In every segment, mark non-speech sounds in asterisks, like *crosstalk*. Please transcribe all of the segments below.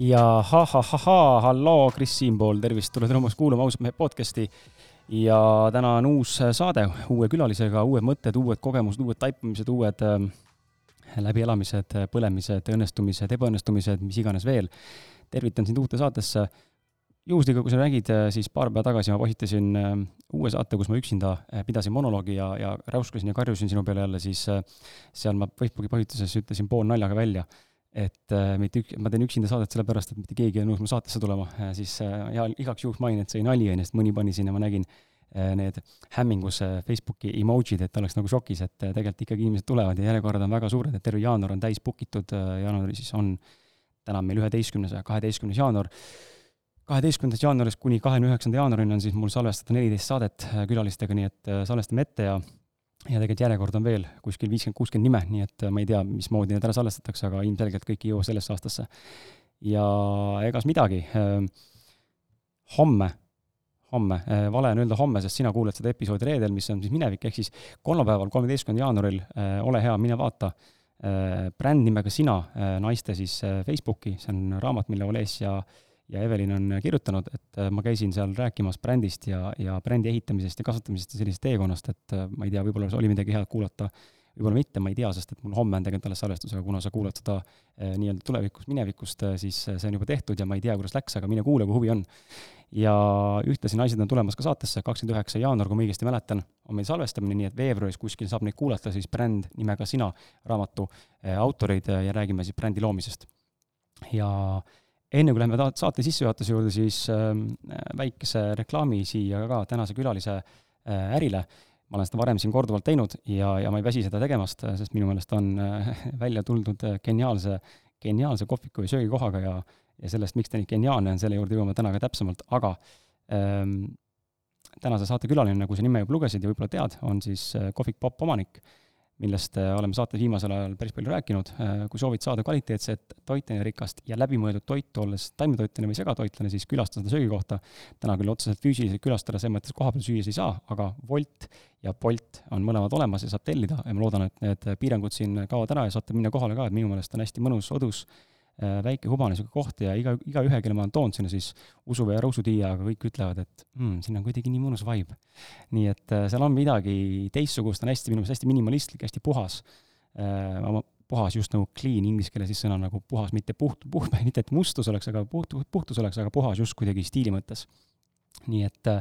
Ja ha-ha-ha-haa, halloo, Kris siinpool, tervist, tuled rõõmus kuulama ausalt mehe podcasti. ja täna on uus saade uue külalisega, uued mõtted, uued kogemused, uued taipamised, uued äh, läbielamised, põlemised, õnnestumised, ebaõnnestumised, mis iganes veel. tervitan sind uute saatesse. juhuslikult, kui sa nägid, siis paar päeva tagasi ma postitasin äh, uue saate, kus ma üksinda äh, pidasin monoloogi ja, ja räuskasin ja karjusin sinu peale jälle, siis äh, seal ma Facebooki postituses ütlesin pool naljaga välja et äh, mitte ük-, ma teen üksinda saadet sellepärast, et mitte keegi ei ole nõus mu saatesse tulema, siis äh, ja igaks juhuks mainin, et see oli nali, on ju, sest mõni pani sinna, ma nägin äh, need hämmingus äh, Facebooki emotsid, et oleks nagu šokis, et äh, tegelikult ikkagi inimesed tulevad ja järjekorrad on väga suured, et terve jaanuar on täis book itud äh,, jaanuaris siis on, täna meil üheteistkümnes ja kaheteistkümnes jaanuar, kaheteistkümnendast jaanuarist kuni kahekümne üheksanda jaanuarini on siis mul salvestada neliteist saadet äh, külalistega, nii et äh, salvestame ette ja ja tegelikult järjekord on veel kuskil viiskümmend, kuuskümmend nime, nii et äh, ma ei tea, mismoodi need ära salvestatakse, aga ilmselgelt kõik ei jõua sellesse aastasse. ja egas midagi, ähm, homme, homme, äh, vale on öelda homme, sest sina kuulad seda episoodi reedel, mis on siis minevik, ehk siis kolmapäeval, kolmeteistkümnendal jaanuaril, äh, ole hea, mine vaata, bränd nimega Sina, naiste siis Facebooki, see on raamat, mille Oles ja ja Evelin on kirjutanud, et äh, ma käisin seal rääkimas brändist ja, ja brändi ehitamisest ja kasvatamisest ja sellisest teekonnast, et äh, ma ei tea, võib-olla oli midagi head kuulata, võib-olla mitte, ma ei tea, sest et mul homme on tegelikult alles salvestus, aga kuna sa kuulad seda eh, nii-öelda tulevikust, minevikust, siis see on juba tehtud ja ma ei tea, kuidas läks, aga mine kuula, kui huvi on. ja ühtlasi naised on tulemas ka saatesse, kakskümmend üheksa jaanuar, kui ma õigesti mäletan, on meil salvestamine, nii et veebruaris kuskil saab neid kuulata siis bränd nimega Sina raamatu eh, autoreid ja räägime siis brändi loomisest. ja äh, enne kui lähme saate sissejuhatuse juurde, siis äh, väikese reklaami siia ka tänase külalise äh, ärile. ma olen seda varem siin korduvalt teinud ja, ja ma ei väsi seda tegemast, sest minu meelest on äh, *laughs* välja tuldud geniaalse, geniaalse kohviku ja söögikohaga ja, ja sellest, miks ta nii geniaalne on, selle juurde jõuame täna ka täpsemalt, aga ähm, tänase saate külaline, nagu sa nime juba lugesid ja võib-olla tead, on siis Kohvik Popp omanik millest äh, oleme saates viimasel ajal päris palju rääkinud. Äh, kui soovid saada kvaliteetset toitainerikast ja läbimõeldud toitu, olles taimetoitlane või segatoitlane, siis külasta seda söögikohta. täna küll otseselt füüsiliselt külastada, selles mõttes kohapeal süües ei saa, aga Wolt ja Bolt on mõlemad olemas ja saab tellida ja ma loodan, et need piirangud siin kaovad ära ja saate minna kohale ka, et minu meelest on hästi mõnus, odus Äh, väike hubane niisugune koht ja iga, igaühe, kelle ma olen toonud sinna siis usu või Rõusu-Tiia, aga kõik ütlevad, et mm, siin on kuidagi nii mõnus vibe. nii et äh, seal on midagi teistsugust, on hästi, minu meelest hästi minimalistlik, hästi puhas äh,. puhas just nagu clean, inglise keeles siis sõna nagu puhas, mitte puht, puht, *laughs* mitte et mustus oleks, aga puht, puhtus oleks, aga puhas just kuidagi stiili mõttes nii et äh,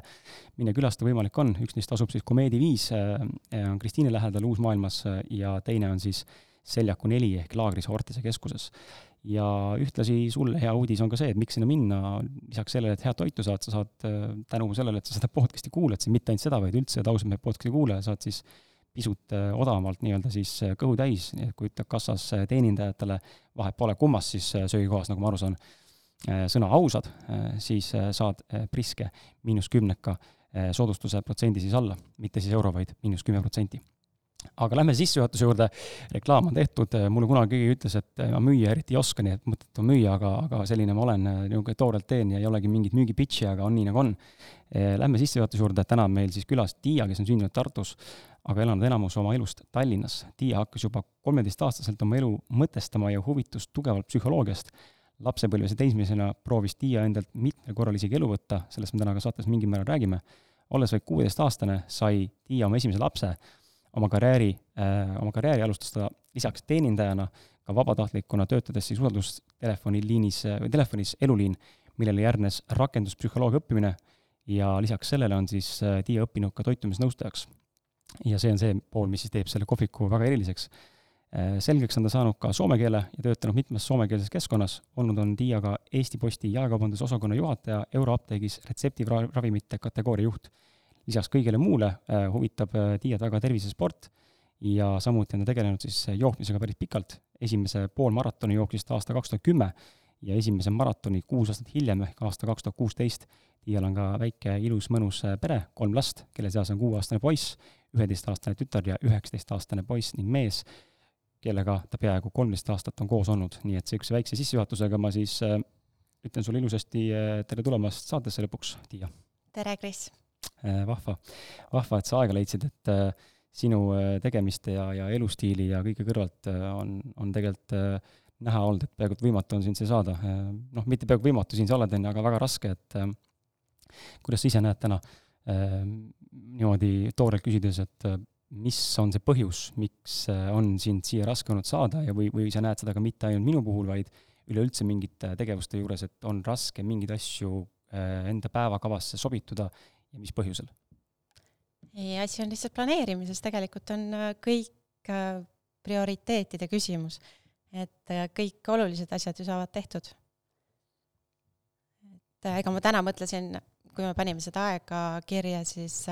mine külastada võimalik on, üks neist asub siis Komeedi viis äh,, on Kristiine lähedal Uusmaailmas äh, ja teine on siis Seljaku neli ehk Laagris Hortise keskuses ja ühtlasi sulle hea uudis on ka see, et miks sinna minna, lisaks sellele, et head toitu saad, sa saad äh, tänu sellele, et sa seda podcast'i kuulad, siin mitte ainult seda, vaid üldse ausalt meie podcast'i kuulaja, saad siis pisut äh, odavamalt nii-öelda siis äh, kõhu täis, kui ütleb kassas teenindajatele, vahet pole, kummas siis söögikohas, nagu ma aru saan, sõna ausad, siis saad priske miinus kümneka soodustuse protsendi siis alla, mitte siis euro, vaid miinus kümme protsenti aga lähme sissejuhatuse juurde, reklaam on tehtud, mulle kunagi keegi ütles, et ma müüa eriti ei oska, nii et mõttetu müüa, aga, aga selline ma olen, niisugune toorelt teen ja ei olegi mingit müügi pitch'i, aga on nii, nagu on. Lähme sissejuhatuse juurde, täna on meil siis külas Tiia, kes on sündinud Tartus, aga elanud enamus oma elust Tallinnas. Tiia hakkas juba kolmeteistaastaselt oma elu mõtestama ja huvitus tugevalt psühholoogiast. lapsepõlves ja teismelisena proovis Tiia endalt mitmel korral isegi elu võtta, sellest me täna ka saates mingil määral räägime. olles vaid kuueteistaastane, sai Tiia oma esimese lapse oma karjääri, äh, oma karjääri alustas ta lisaks teenindajana ka vabatahtlikuna, töötades siis usaldustelefoni liinis äh, või telefonis Eluliin, millele järgnes rakenduspsühholoogia õppimine ja lisaks sellele on siis äh, Tiia õppinud ka toitumisnõustajaks. ja see on see pool, mis siis teeb selle kohviku väga eriliseks. Selgeks on ta saanud ka soome keele ja töötanud mitmes soomekeelses keskkonnas, olnud on Tiia ka Eesti Posti jaekaubandusosakonna juhataja, Euroapteegis retseptiravimite kategooria juht lisaks kõigele muule äh, huvitab äh, Tiiat väga tervisesport ja samuti on ta tegelenud siis äh, jooksmisega päris pikalt. esimese poolmaratoni jooksis ta aasta kaks tuhat kümme ja esimese maratoni kuus aastat hiljem ehk aasta kaks tuhat kuusteist. Tiial on ka väike ilus mõnus pere, kolm last, kelle seas on kuueaastane poiss, üheteistaastane tütar ja üheksateistaastane poiss ning mees, kellega ta peaaegu kolmteist aastat on koos olnud, nii et niisuguse väikse sissejuhatusega ma siis ütlen sulle ilusasti tere tulemast saatesse lõpuks, Tiia! tere, Kris! Äh, vahva, vahva, et sa aega leidsid, et äh, sinu äh, tegemiste ja, ja elustiili ja kõige kõrvalt on, on tegelikult näha olnud, et peaaegu et võimatu on sind siia saada. noh, mitte peaaegu võimatu, siin sa oled, on ju, aga väga raske, et kuidas sa ise näed täna niimoodi toorelt küsides, et mis on see põhjus, miks on sind siia raske olnud saada ja või, või sa näed seda ka mitte ainult minu puhul, vaid üleüldse mingite tegevuste juures, et on raske mingeid asju enda päevakavasse sobituda ja mis põhjusel? ei, asi on lihtsalt planeerimises, tegelikult on äh, kõik äh, prioriteetide küsimus. et äh, kõik olulised asjad ju saavad tehtud. et ega ma täna mõtlesin, kui me panime seda aega kirja, siis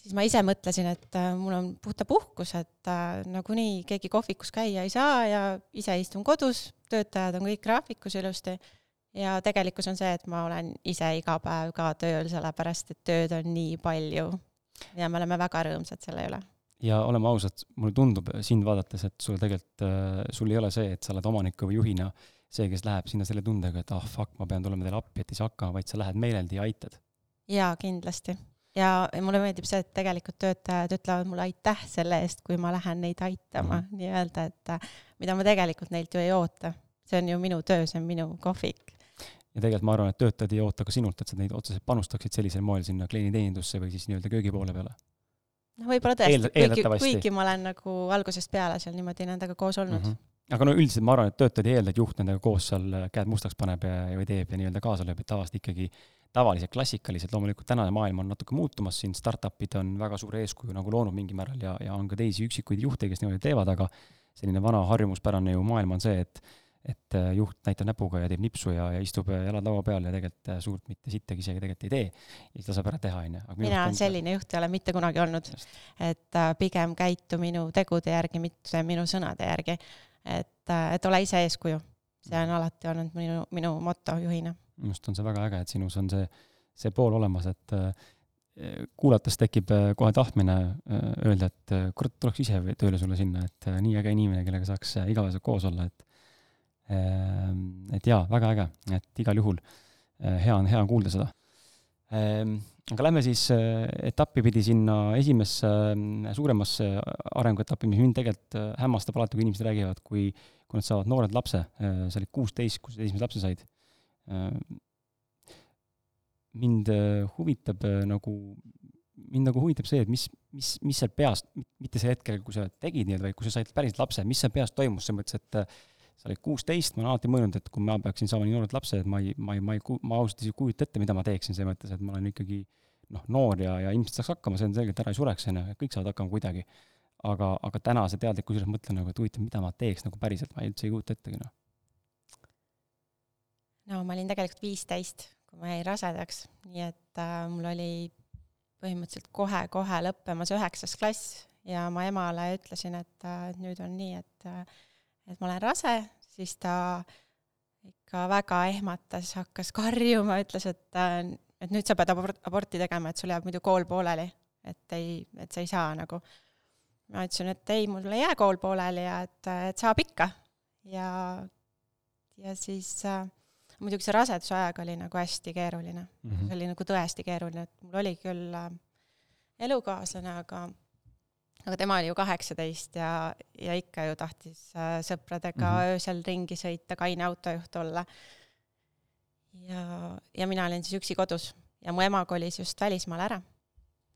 siis ma ise mõtlesin, et mul on puhta puhkus, et nagunii keegi kohvikus käia ei saa ja ise istun kodus, töötajad on kõik graafikus ilusti ja tegelikkus on see, et ma olen ise iga päev ka tööl, sellepärast et tööd on nii palju ja me oleme väga rõõmsad selle üle. ja oleme ausad, mulle tundub sind vaadates, et sul tegelikult, äh, sul ei ole see, et sa oled omaniku või juhina see, kes läheb sinna selle tundega, et ah oh, fuck, ma pean tulema teile appi, et ei saa hakkama, vaid sa lähed meeleldi ja aitad. jaa, kindlasti. ja mulle meeldib see, et tegelikult töötajad ütlevad mulle aitäh selle eest, kui ma lähen neid aitama mm -hmm. nii-öelda, et äh, mida ma tegelikult neilt ju ei oota. see on ju minu töö, see on minu kohvik ja tegelikult ma arvan, et töötajad ei oota ka sinult, et sa neid otseselt panustaksid sellisel moel sinna klienditeenindusse või siis nii-öelda köögi poole peale. no võib-olla tõesti, kuigi, kuigi ma olen nagu algusest peale seal niimoodi nendega koos olnud mm. -hmm aga no üldiselt ma arvan, et töötajad ei eelda, et juht nendega koos seal käed mustaks paneb ja, või teeb ja nii-öelda kaasa lööb, et tavaliselt ikkagi tavaliselt klassikaliselt, loomulikult tänane maailm on natuke muutumas, siin startup'id on väga suure eeskuju nagu loonud mingil määral ja, ja on ka teisi üksikuid juhte, kes niimoodi teevad, aga selline vana harjumuspärane ju maailm on see, et et äh, juht näitab näpuga ja teeb nipsu ja, ja istub äh, jalad laua peal ja tegelikult äh, suurt mitte sittagi isegi tegelikult ei tee. ja siis laseb ära teha, on ju. mina selline juht ei ole mitte kunagi olnud. et pigem käitu minu tegude järgi, mitte minu sõnade järgi. et, et ole ise eeskuju. see on alati olnud minu, minu moto juhina. minu arust on see väga äge, et sinus on see, see pool olemas, et kuulates tekib kohe tahtmine öelda, et kurat, tuleks ise tööle sulle sinna, et nii äge inimene, kellega saaks igapäevaselt koos olla, et et jaa, väga äge, et igal juhul hea on, hea on kuulda seda aga lähme siis äh, etappi pidi sinna esimesse äh, suuremasse arenguetappi, mis mind tegelikult äh, hämmastab alati, kui inimesed räägivad, kui, kui nad saavad noored lapse, sa olid kuusteist, kui sa esimese lapse said. mind huvitab nagu, mind nagu huvitab see, et mis, mis, mis seal peas, mitte see hetkel, kui sa tegid nii-öelda, vaid kui sa said päriselt lapse, mis seal peas toimus, selles mõttes, et sa olid kuusteist, ma olen alati mõelnud, et kui ma peaksin saama nii noored lapsed, et ma ei, ma ei, ma ei, ma ausalt ei kujuta ette, mida ma teeksin selles mõttes, et ma olen ikkagi noh, noor ja, ja ilmselt saaks hakkama, see on selge, et ära ei sureks, on ju, kõik saavad hakkama kuidagi. aga, aga tänase teadlikkuse juures mõtlen nagu, et huvitav, mida ma teeks nagu päriselt, ma üldse ei kujuta ettegi, noh. no ma olin tegelikult viisteist, kui ma jäin rasedaks, nii et äh, mul oli põhimõtteliselt kohe-kohe lõppemas üheksas klass ja ma emale ütlesin, et äh, nüüd on nii, et äh, et ma olen rase, siis ta ikka väga ehmatas, hakkas karjuma, ütles, et, et nüüd sa pead abort-, aborti tegema, et sul jääb muidu kool pooleli. et ei, et sa ei saa nagu. ma ütlesin, et ei, mul ei jää kool pooleli ja et, et saab ikka. ja, ja siis äh, muidugi see raseduse aeg oli nagu hästi keeruline mm. -hmm. see oli nagu tõesti keeruline, et mul oli küll äh, elukaaslane, aga aga tema oli ju kaheksateist ja, ja ikka ju tahtis äh, sõpradega mm -hmm. öösel ringi sõita, kaine autojuht olla. ja, ja mina olin siis üksi kodus ja mu ema kolis just välismaale ära.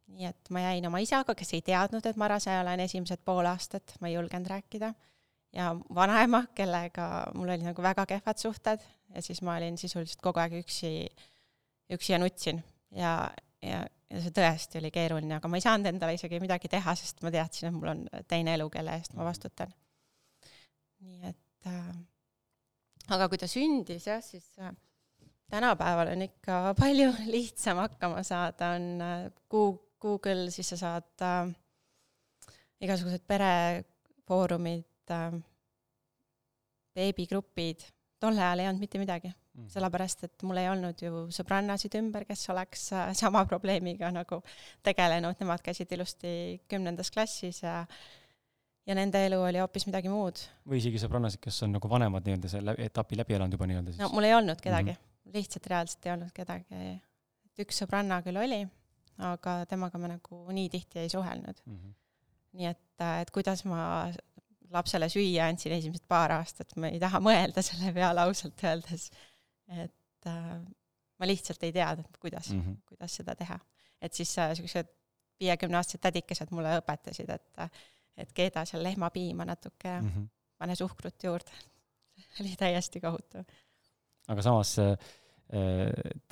nii et ma jäin oma isaga, kes ei teadnud, et ma rase olen esimesed pool aastat, ma ei julgenud rääkida, ja vanaema, kellega mul olid nagu väga kehvad suhted ja siis ma olin sisuliselt kogu aeg üksi, üksi ja nutsin ja, ja ja see tõesti oli keeruline, aga ma ei saanud endale isegi midagi teha, sest ma teadsin, et mul on teine elu, kelle eest ma mhm. vastutan. nii et äh, aga kui ta sündis jah, siis äh, tänapäeval on ikka *laughs* palju lihtsam hakkama saada, on äh, Google, siis sa saad äh, igasugused perefoorumid äh,, beebigrupid, tol ajal ei olnud mitte midagi mm.. sellepärast, et mul ei olnud ju sõbrannasid ümber, kes oleks äh, sama probleemiga nagu tegelenud, nemad käisid ilusti kümnendas klassis ja ja nende elu oli hoopis midagi muud. või isegi sõbrannasid, kes on nagu vanemad nii-öelda selle etapi läbi elanud juba nii-öelda siis? no mul ei olnud kedagi mm, -hmm. lihtsalt reaalselt ei olnud kedagi. üks sõbranna küll oli, aga temaga ma nagu nii tihti ei suhelnud mm. -hmm. nii et, äh, et kuidas ma lapsele süüa andsin esimesed paar aastat, ma ei taha mõelda selle peale ausalt öeldes et äh, ma lihtsalt ei teadnud, kuidas mm, -hmm. kuidas seda teha. et siis äh, niisugused viiekümneaastased tädikesed mulle õpetasid, et äh, et keeda seal lehmapiima natuke ja mm -hmm. pane suhkrut juurde oli täiesti kohutav. aga samas äh,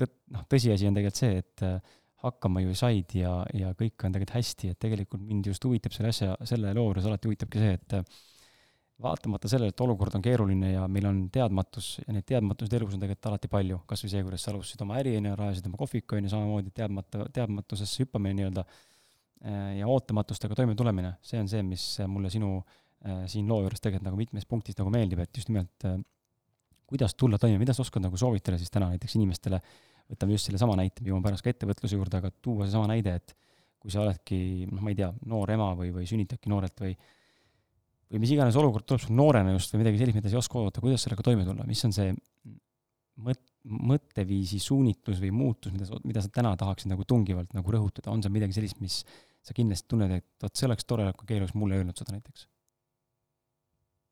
tõtt-, noh, tõsiasi on tegelikult see, et äh, hakkama ju said ja, ja kõik on tegelikult hästi, et tegelikult mind just huvitab selle asja, selle loo juures alati huvitabki see, et vaatamata sellele, et olukord on keeruline ja meil on teadmatus ja neid teadmatuseid elus on tegelikult alati palju, kas või see, kuidas sa alustasid oma äri, on ju, rajasid oma kohviku, on ju, samamoodi teadmata, teadmatusesse hüppamine nii-öelda äh, ja ootamatustega toimetulemine, see on see, mis mulle sinu äh, siin loo juures tegelikult nagu mitmes punktis nagu meeldib, et just nimelt äh, kuidas tulla toime, mida sa oskad nagu soovitada siis täna näiteks inimestele, võtame just sellesama näite, jõuame pärast ka ettevõtluse juurde, aga tuua seesama näide, et kui sa oledki, noh, ma ei tea, noor ema või, või sünnitadki noorelt või või mis iganes olukord tuleb sul noorena just või midagi sellist, mida sa ei oska oodata, kuidas sellega toime tulla, mis on see mõt-, mõtteviisi suunitlus või muutus, mida sa, mida sa täna tahaksid nagu tungivalt nagu rõhutada, on seal midagi sellist, mis sa kindlasti tunned, et vot see oleks tore, kui keegi oleks mulle öelnud seda näiteks?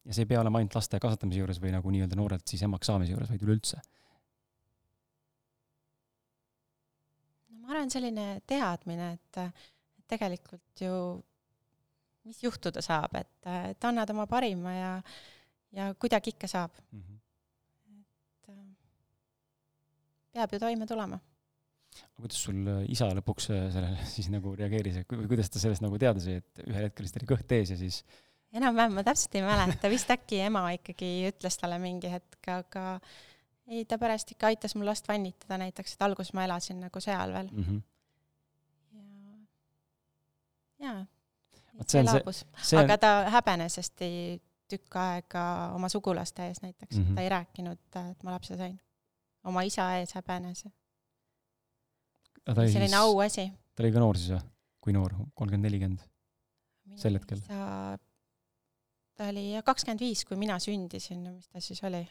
ja see ei pea olema ainult laste kasvatamise juures või nagu nii-öelda noorelt siis emaks saamise juures, vaid üleüldse. no ma arvan, selline teadmine, et tegelikult ju mis juhtuda saab, et, et annad oma parima ja, ja kuidagi ikka saab mm. -hmm. et äh, peab ju toime tulema. aga kuidas sul äh, isa lõpuks äh, sellele *laughs* siis nagu reageeris, et kuidas ta sellest nagu teada sai, et ühel hetkel siis oli kõht ees ja siis enam-vähem, ma täpselt ei mäleta, vist äkki ema ikkagi ütles talle mingi hetk, aga ei, ta pärast ikka aitas mul last vannitada näiteks, et alguses ma elasin nagu seal veel mm. -hmm. ja, jaa see laabus, aga ta häbenes hästi tükk aega oma sugulaste ees näiteks mm, -hmm. ta ei rääkinud, et ma lapse sain. oma isa ees häbenes. selline auasi. ta oli ka noor siis või? kui noor, kolmkümmend, nelikümmend? sel hetkel? ta oli jah, kakskümmend viis, kui mina sündisin, mis ta siis oli,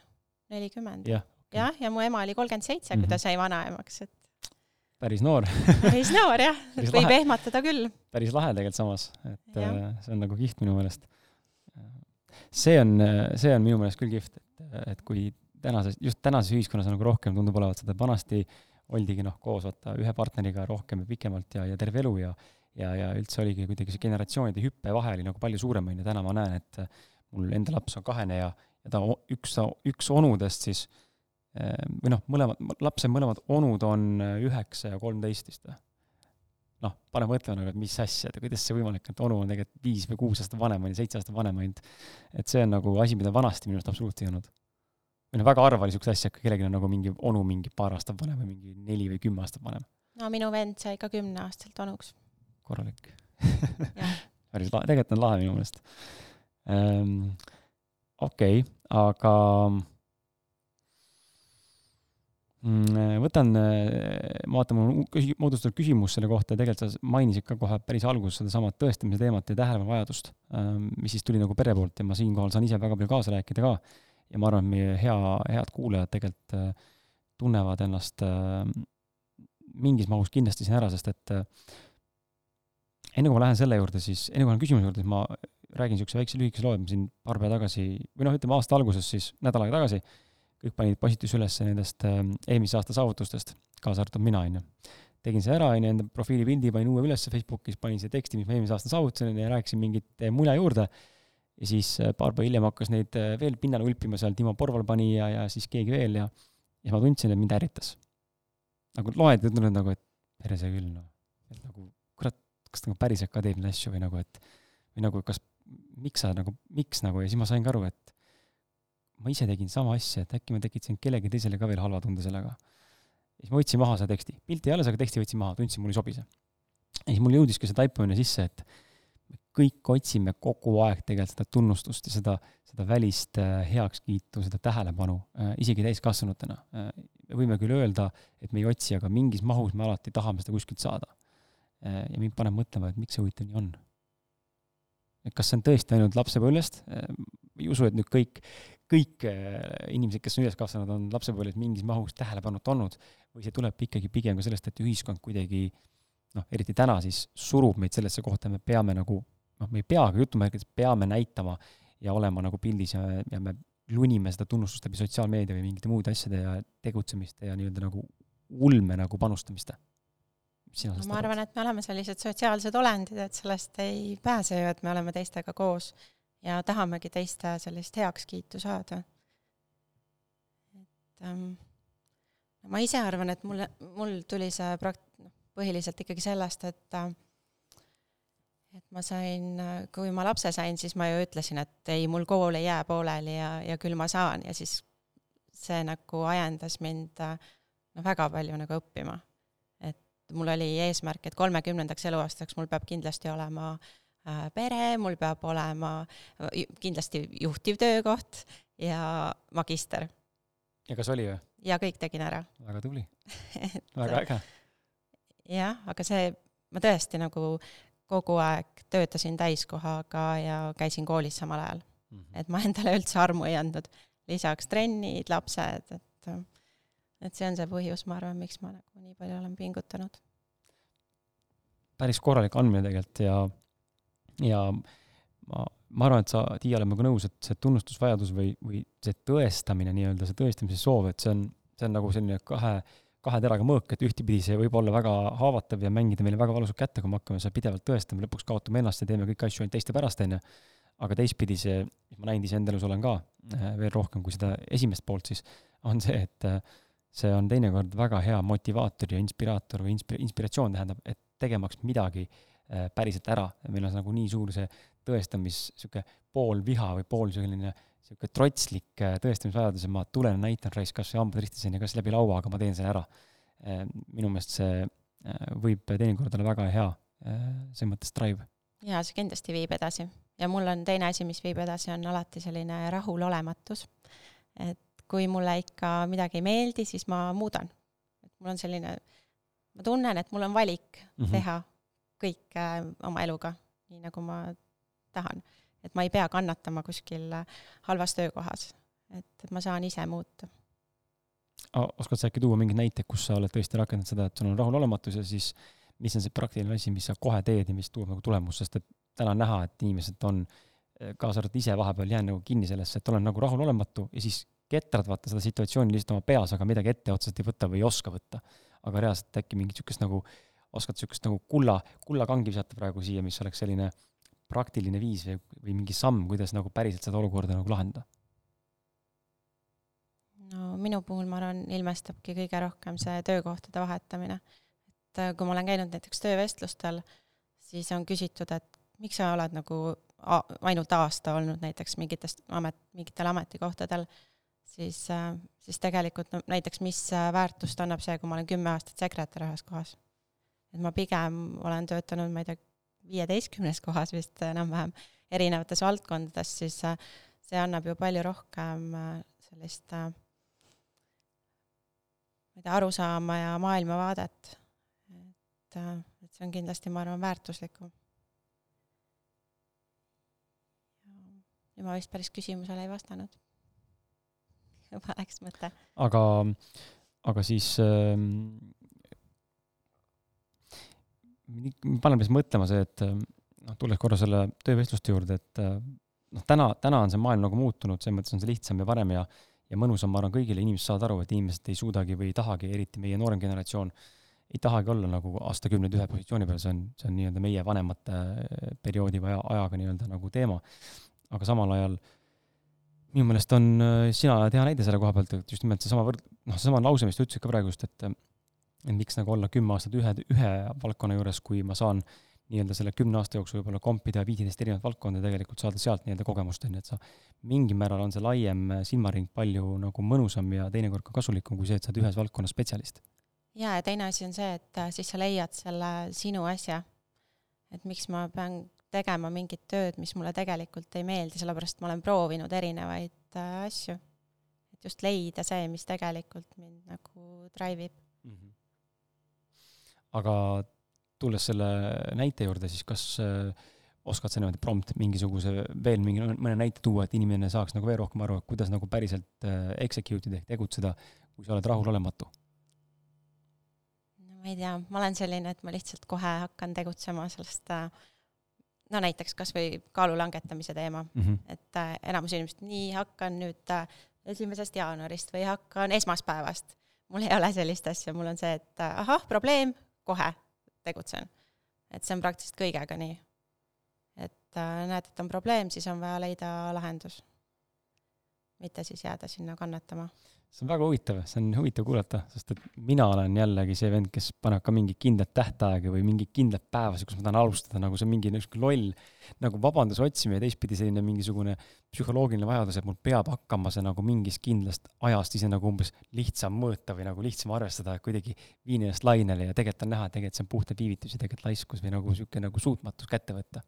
nelikümmend. jah, jah, ja mu ema oli kolmkümmend seitse, kui ta mhm. sai vanaemaks, et päris noor päris noor jah võib lahe. ehmatada küll. päris lahe tegelikult samas, et ja. Äh, see on nagu kihvt minu meelest. see on, see on minu meelest küll kihvt, et, et kui tänases, just tänases ühiskonnas nagu rohkem tundub olevat seda, vanasti oldigi noh, koos vaata ühe partneriga rohkem ja pikemalt ja, ja terve elu ja ja, ja üldse oligi kuidagi see generatsioonide hüppe vahe oli nagu palju suurem, on ju, täna ma näen, et mul enda laps on kahene ja, ja ta üks, üks onudest siis äh, või noh, mõlemad, lapse mõlemad onud on äh, üheksa ja kolmteist vist või? noh, pane mõtlema nagu, et mis asja, et kuidas see võimalik, et onu on tegelikult viis või kuus aastat vanem, on ju, seitse aastat vanem ainult. et see on nagu asi, mida vanasti minu arust absoluutselt ei olnud. või noh, väga harva oli niisugust asja, et kellelgi on nagu mingi onu mingi paar aastat vanem või mingi neli või kümme aastat vanem. no minu vend sai ka kümneaastaselt onuks. korralik *laughs* päris lahe, tegelikult on lahe minu meelest um,. okei okay,, aga võtan, äh, ma vaatan, mul on moodustatud küsimus selle kohta ja tegelikult sa mainisid ka kohe päris alguses sedasama tõestamise teemat ja tähelepanuvajadust, ähm, mis siis tuli nagu pere poolt ja ma siinkohal saan ise väga palju kaasa rääkida ka. ja ma arvan, et meie hea, head kuulajad tegelikult äh, tunnevad ennast äh, mingis mahus kindlasti siin ära, sest et enne kui ma lähen selle juurde, siis enne kui ma lähen küsimuse juurde, siis ma räägin niisuguse väikse lühikese loo, et ma siin paar päeva tagasi või noh, ütleme aasta alguses siis, nädal aega tagasi kõik panid postitusi üles nendest äh, eelmise aasta saavutustest, kaasa arvatud mina, on ju. tegin see ära, on ju, enda profiilipildi panin uue ülesse Facebookis, panin siia teksti, mis ma eelmise aasta saavutasin ja rääkisin mingit äh, muna juurde. ja siis äh, paar päeva hiljem hakkas neid veel pinnale ulpima seal, Timo Porval pani ja, ja siis keegi veel ja, ja ma tundsin, et mind ärritas. nagu loed ja tunned nagu, et perse küll, noh. et nagu kurat, kas ta nagu päriselt ka teeb neid asju või nagu, et või nagu kas, miks sa nagu, miks nagu ja siis ma sain ka aru, et ma ise tegin sama asja, et äkki ma tekitasin kellelegi teisele ka veel halva tunde sellega. ja siis ma võtsin maha selle teksti, pilti alles, aga teksti võtsin maha, tundsin, mul ei sobi see. ja siis mul jõudiski see taipamine sisse, et me kõik otsime kogu aeg tegelikult seda tunnustust ja seda, seda välist äh, heakskiitu, seda tähelepanu, äh, isegi täiskasvanutena. Äh, me võime küll öelda, et me ei otsi, aga mingis mahus me alati tahame seda kuskilt saada. ja mind paneb mõtlema, et miks see huvitav nii on et kas see on tõesti ainult lapsepõlvest, ei usu, et nüüd kõik, kõik äh, inimesed, kes on üles kasvanud, on lapsepõlves mingis mahus tähelepanuta olnud või see tuleb ikkagi pigem ka sellest, et ühiskond kuidagi noh, eriti täna siis surub meid sellesse kohta, me peame nagu noh, me ei pea, aga jutumärkides peame näitama ja olema nagu pildis ja, ja me lunime seda tunnustust läbi sotsiaalmeedia või mingite muude asjade ja tegutsemiste ja nii-öelda nagu ulme nagu panustamist. ma arvan, et me oleme sellised sotsiaalsed olendid, et sellest ei pääse ju, et me oleme teistega koos ja tahamegi teiste sellist heakskiitu saada. et ähm, ma ise arvan, et mulle, mul tuli see prakt-, noh, põhiliselt ikkagi sellest, et äh, et ma sain, kui ma lapse sain, siis ma ju ütlesin, et ei, mul kool ei jää pooleli ja, ja küll ma saan ja siis see nagu ajendas mind noh, väga palju nagu õppima. et mul oli eesmärk, et kolmekümnendaks eluaastaks mul peab kindlasti olema äh, Äh, pere, mul peab olema kindlasti juhtiv töökoht ja magister. ja kas oli või? ja kõik tegin ära. väga tubli *laughs* väga äge. jah, aga see, ma tõesti nagu kogu aeg töötasin täiskohaga ja käisin koolis samal ajal mm. -hmm. et ma endale üldse armu ei andnud. lisaks trennid, lapsed, et, et see on see põhjus, ma arvan, miks ma nagu nii palju olen pingutanud. päris korralik andmine tegelikult ja ja ma, ma arvan, et sa, Tiia, oled minuga nõus, et see tunnustusvajadus või, või see tõestamine nii-öelda, see tõestamise soov, et see on, see on nagu selline kahe, kahe teraga mõõk, et ühtepidi see võib olla väga haavatav ja mängida meile väga valusalt kätte, kui me hakkame seda pidevalt tõestama, lõpuks kaotame ennast ja teeme kõiki asju ainult teiste pärast, on ju. aga teistpidi see, ma näinud iseenda elus olen ka äh, veel rohkem kui seda esimest poolt, siis on see, et äh, see on teinekord väga hea motivaator ja inspiraator või inspi-, inspiratsioon tähendab, et tegemaks midagi Äh, päriselt ära, meil on nagu nii suur see tõestamis, niisugune pool viha või pool selline niisugune trotslik äh, tõestamisvajadus, et ma tulen näitan raisk kas või hambad ristis on ju, kas läbi laua, aga ma teen selle ära. Äh, minu meelest see võib teinekord olla väga hea, selles mõttes drive. jaa, see kindlasti viib edasi. ja mul on teine asi, mis viib edasi, on alati selline rahulolematus. et kui mulle ikka midagi ei meeldi, siis ma muudan. et mul on selline ma tunnen, et mul on valik mm -hmm. teha kõike äh, oma eluga, nii nagu ma tahan. et ma ei pea kannatama kuskil äh, halvas töökohas. et, ma saan ise muuta. oskad sa äkki tuua mingeid näiteid, kus sa oled tõesti rakendanud seda, et sul on rahulolematus ja siis mis on see praktiline asi, mis sa kohe teed ja mis toob nagu tulemust, sest et täna on näha, et inimesed on, kaasa arvatud ise vahepeal jään nagu kinni sellesse, et olen nagu rahulolematu ja siis ketrad vaata seda situatsiooni lihtsalt oma peas, aga midagi ette otseselt ei võta või ei oska võtta. aga reaalselt äkki mingit niisugust nagu, oskad niisugust nagu kulla, kullakangi visata praegu siia, mis oleks selline praktiline viis või, või mingi samm, kuidas nagu päriselt seda olukorda nagu lahendada? no minu puhul ma arvan, ilmestabki kõige rohkem see töökohtade vahetamine. et äh, kui ma olen käinud näiteks töövestlustel, siis on küsitud, et miks sa oled nagu ainult aasta olnud näiteks mingitest amet, mingitel ametikohtadel, siis, äh, siis tegelikult no näiteks, mis äh, väärtust annab see, kui ma olen kümme aastat sekretär ühes kohas. Et ma pigem olen töötanud, ma ei tea, viieteistkümnes kohas vist enam-vähem, erinevates valdkondades, siis äh, see annab ju palju rohkem sellist äh, ma ei tea, arusaama ja maailmavaadet. et, et see on kindlasti, ma arvan, väärtuslikum. ja ma vist päris küsimusele ei vastanud. *laughs* juba läks mõte. aga, aga siis ähm, paneb siis mõtlema see, et noh, tulles korra selle töövestluste juurde, et noh, täna, täna on see maailm nagu muutunud, selles mõttes on see lihtsam ja parem ja ja mõnusam, ma arvan, kõigile inimesed saavad aru, et inimesed ei suudagi või ei tahagi, eriti meie noorem generatsioon, ei tahagi olla nagu aastakümneid ühe positsiooni peal, see on, see on nii-öelda meie vanemate perioodi või aja, ajaga nii-öelda nagu teema. aga samal ajal minu meelest on sina hea näide selle koha pealt, et just nimelt seesama võrd-, noh, seesama lause, mis sa ütlesid ka praegu just, et et miks nagu olla kümme aastat ühe, ühe valdkonna juures, kui ma saan nii-öelda selle kümne aasta jooksul võib-olla kompida viiteist erinevat valdkonda ja tegelikult saada sealt nii-öelda kogemust, on ju, et sa mingil määral on see laiem silmaring palju nagu mõnusam ja teinekord ka kasulikum kui see, et sa oled ühes valdkonnas spetsialist. jaa, ja teine asi on see, et äh, siis sa leiad selle sinu asja. et miks ma pean tegema mingit tööd, mis mulle tegelikult ei meeldi, sellepärast ma olen proovinud erinevaid äh, asju. et just leida see, mis tegelikult mind nagu drive ib mm. -hmm. Aga tulles selle näite juurde, siis kas äh, oskad sa niimoodi prompt mingisuguse veel mingi mõne näite tuua, et inimene saaks nagu veel rohkem aru, kuidas nagu päriselt äh, execute ida ehk tegutseda, kui sa oled rahulolematu? no ma ei tea, ma olen selline, et ma lihtsalt kohe hakkan tegutsema sellest äh, no näiteks kas või kaalu langetamise teema mm, -hmm. et äh, enamus inimesed, nii hakkan nüüd äh, esimesest jaanuarist või hakkan esmaspäevast. mul ei ole sellist asja, mul on see, et äh, ahah, probleem, kohe tegutsen. et see on praktiliselt kõigega nii. et äh, näed, et on probleem, siis on vaja leida lahendus. mitte siis jääda sinna kannatama. See on väga huvitav, see on huvitav kuulata, sest et mina olen jällegi see vend, kes paneb ka mingit kindlat tähtaega või mingit kindlat päevasid, kus ma tahan alustada, nagu see on mingi niisugune loll nagu vabanduse otsimine ja teistpidi selline mingisugune psühholoogiline vajadus, et mul peab hakkama see nagu mingist kindlast ajast ise nagu umbes lihtsam mõõta või nagu lihtsam arvestada, et kuidagi viin ennast lainele ja tegelikult on näha, et tegelikult see on puhtalt viivitus ja tegelikult laiskus või nagu niisugune nagu suutmatus kätte võtta.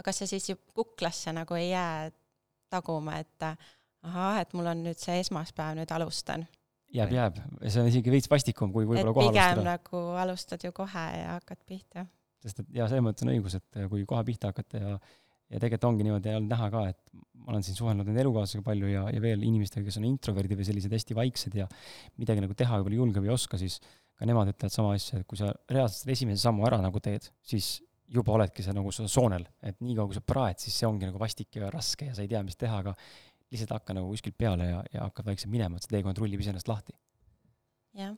aga kas see siis kuklasse nagu ei jää taguma, et ahah, et mul on nüüd see esmaspäev, nüüd alustan? jääb, jääb, see on isegi veits vastikum, kui võib-olla kohe alustada. pigem nagu alustad ju kohe ja hakkad pihta sest et jaa, selles mõttes on õigus, et kui kohe pihta hakata ja ja tegelikult ongi niimoodi olnud näha ka, et ma olen siin suhelnud enda elukaaslasega palju ja, ja veel inimestega, kes on introverdid või sellised hästi vaiksed ja midagi nagu teha võib-olla ei julge või ei oska, siis ka nemad ütlevad sama asja, et kui sa reaalselt selle esimese sammu ära nagu teed, siis juba oledki sa nagu soonel, et niikaua kui sa praed, siis see ongi nagu vastik ja raske ja sa ei tea, mis teha, aga lihtsalt hakka nagu kuskilt peale ja, ja hakkad vaikselt minema, et see teekond rullib iseenesest lahti. jah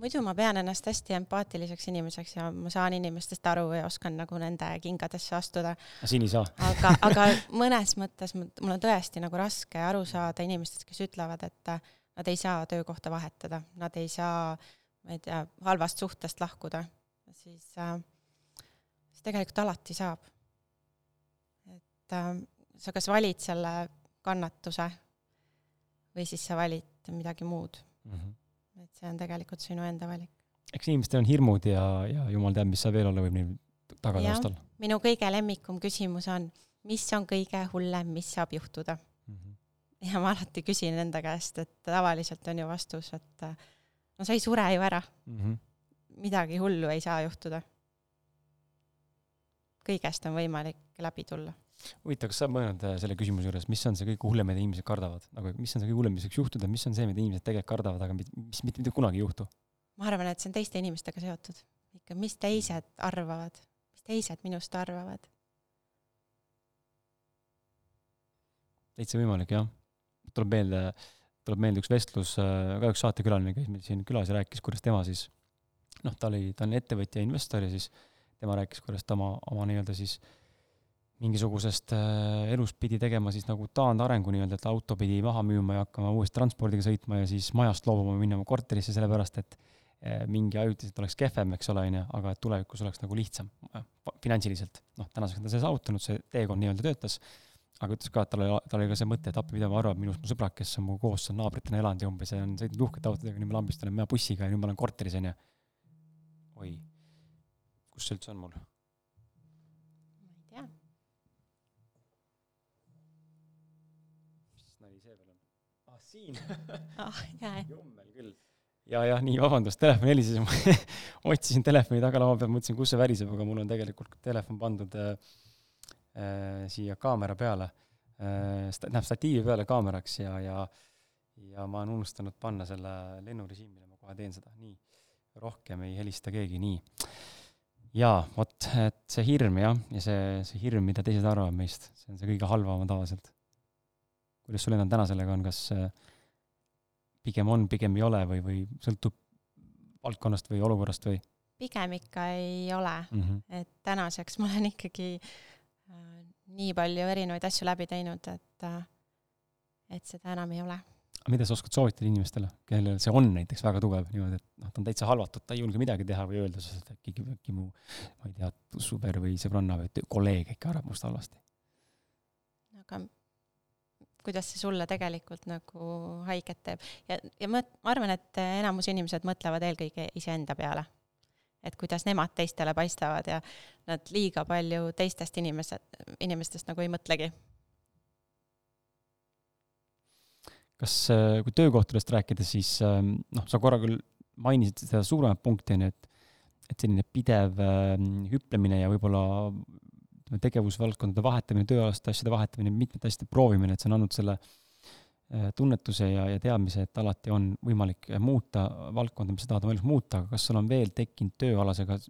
muidu ma pean ennast hästi empaatiliseks inimeseks ja ma saan inimestest aru ja oskan nagu nende kingadesse astuda. siin ei saa. aga, aga mõnes mõttes mul on tõesti nagu raske aru saada inimestest, kes ütlevad, et nad ei saa töökohta vahetada, nad ei saa, ma ei tea, halvast suhtest lahkuda, siis äh,, siis tegelikult alati saab. et äh, sa kas valid selle kannatuse või siis sa valid midagi muud mm. -hmm et see on tegelikult sinu enda valik. eks inimestel on hirmud ja, ja jumal teab, mis seal veel olla võib neil tagataustal. minu kõige lemmikum küsimus on, mis on kõige hullem, mis saab juhtuda mm? -hmm. ja ma alati küsin enda käest, et tavaliselt on ju vastus, et no sa ei sure ju ära mm. -hmm. midagi hullu ei saa juhtuda. kõigest on võimalik läbi tulla. Huvitav, kas sa mõelnud äh, selle küsimuse juures, mis on see kõige hullem, mida inimesed kardavad, nagu mis on see kõige hullem, mis võiks juhtuda, mis on see, mida inimesed tegelikult kardavad, aga mis, mitte, mitte kunagi ei juhtu? ma arvan, et see on teiste inimestega seotud. ikka, mis teised arvavad, mis teised minust arvavad. täitsa võimalik, jah. tuleb meelde, tuleb meelde üks vestlus, äh, ka üks saatekülaline käis meil siin külas ja rääkis, kuidas tema siis noh, ta oli, ta on ettevõtja, investor ja siis tema rääkis, kuidas ta oma, oma nii-öelda siis mingisugusest äh, elust pidi tegema siis nagu taandarengu nii-öelda, et auto pidi maha müüma ja hakkama uuesti transpordiga sõitma ja siis majast loobuma, minema korterisse, sellepärast et äh, mingi ajutiselt oleks kehvem, eks ole, onju, aga et tulevikus oleks nagu lihtsam äh, finantsiliselt. noh, tänaseks on ta selle saavutanud, see teekond nii-öelda töötas, aga ütles ka, et tal oli, tal oli ka see mõte, et appi, mida ma arvan minust mu sõbrad, kes on mu koos seal naabritena elanud ja umbes ja on sõitnud uhkete autodega, nüüd ma lambist olen mina bussiga ja nüüd ma olen korteris, onju. oi, kus see üldse on mul? ma ei tea. mis nali see veel on? ah, siin *laughs* ah, jaa, jummel küll. ja, jah, nii, vabandust, telefon helises ma *laughs* otsisin telefoni taga laua peal, mõtlesin, kus see väriseb, aga mul on tegelikult telefon pandud äh, äh, siia kaamera peale äh,, tähendab statiivi peale kaameraks ja, ja ja ma olen unustanud panna selle lennurežiimile, ma kohe teen seda, nii. rohkem ei helista keegi, nii. jaa, vot, et see hirm jah, ja see, see hirm, mida teised arvavad meist, see on see kõige halvam tavaliselt. Kuidas sul endal täna sellega on, kas äh, pigem on, pigem ei ole või, või sõltub valdkonnast või olukorrast või pigem ikka ei ole mm? -hmm. et tänaseks ma olen ikkagi äh, nii palju erinevaid asju läbi teinud, et äh, et seda enam ei ole. mida sa oskad soovitada inimestele, kellel see on näiteks väga tugev niimoodi, et noh, ta on täitsa halvatud, ta ei julge midagi teha või öelda, sest äkki, äkki mu, ma ei tea, sõber või sõbranna või kolleeg ikka arvab must halvasti. aga kuidas see sulle tegelikult nagu haiget teeb ja, ja ma, ma arvan, et enamus inimesed mõtlevad eelkõige iseenda peale. et kuidas nemad teistele paistavad ja nad liiga palju teistest inimesed, inimestest nagu ei mõtlegi. kas, äh, kui töökohtadest rääkida, siis ähm, noh, sa korra küll mainisid seda suuremat punkti, on ju, et et selline pidev äh, hüplemine ja võib-olla tegevusvaldkondade vahetamine, tööalaste asjade vahetamine, mitmete asjade proovimine, et see on andnud selle äh, tunnetuse ja, ja teadmise, et alati on võimalik muuta valdkonda, mis sa tahad oma elus muuta, aga kas sul on veel tekkinud tööalasega,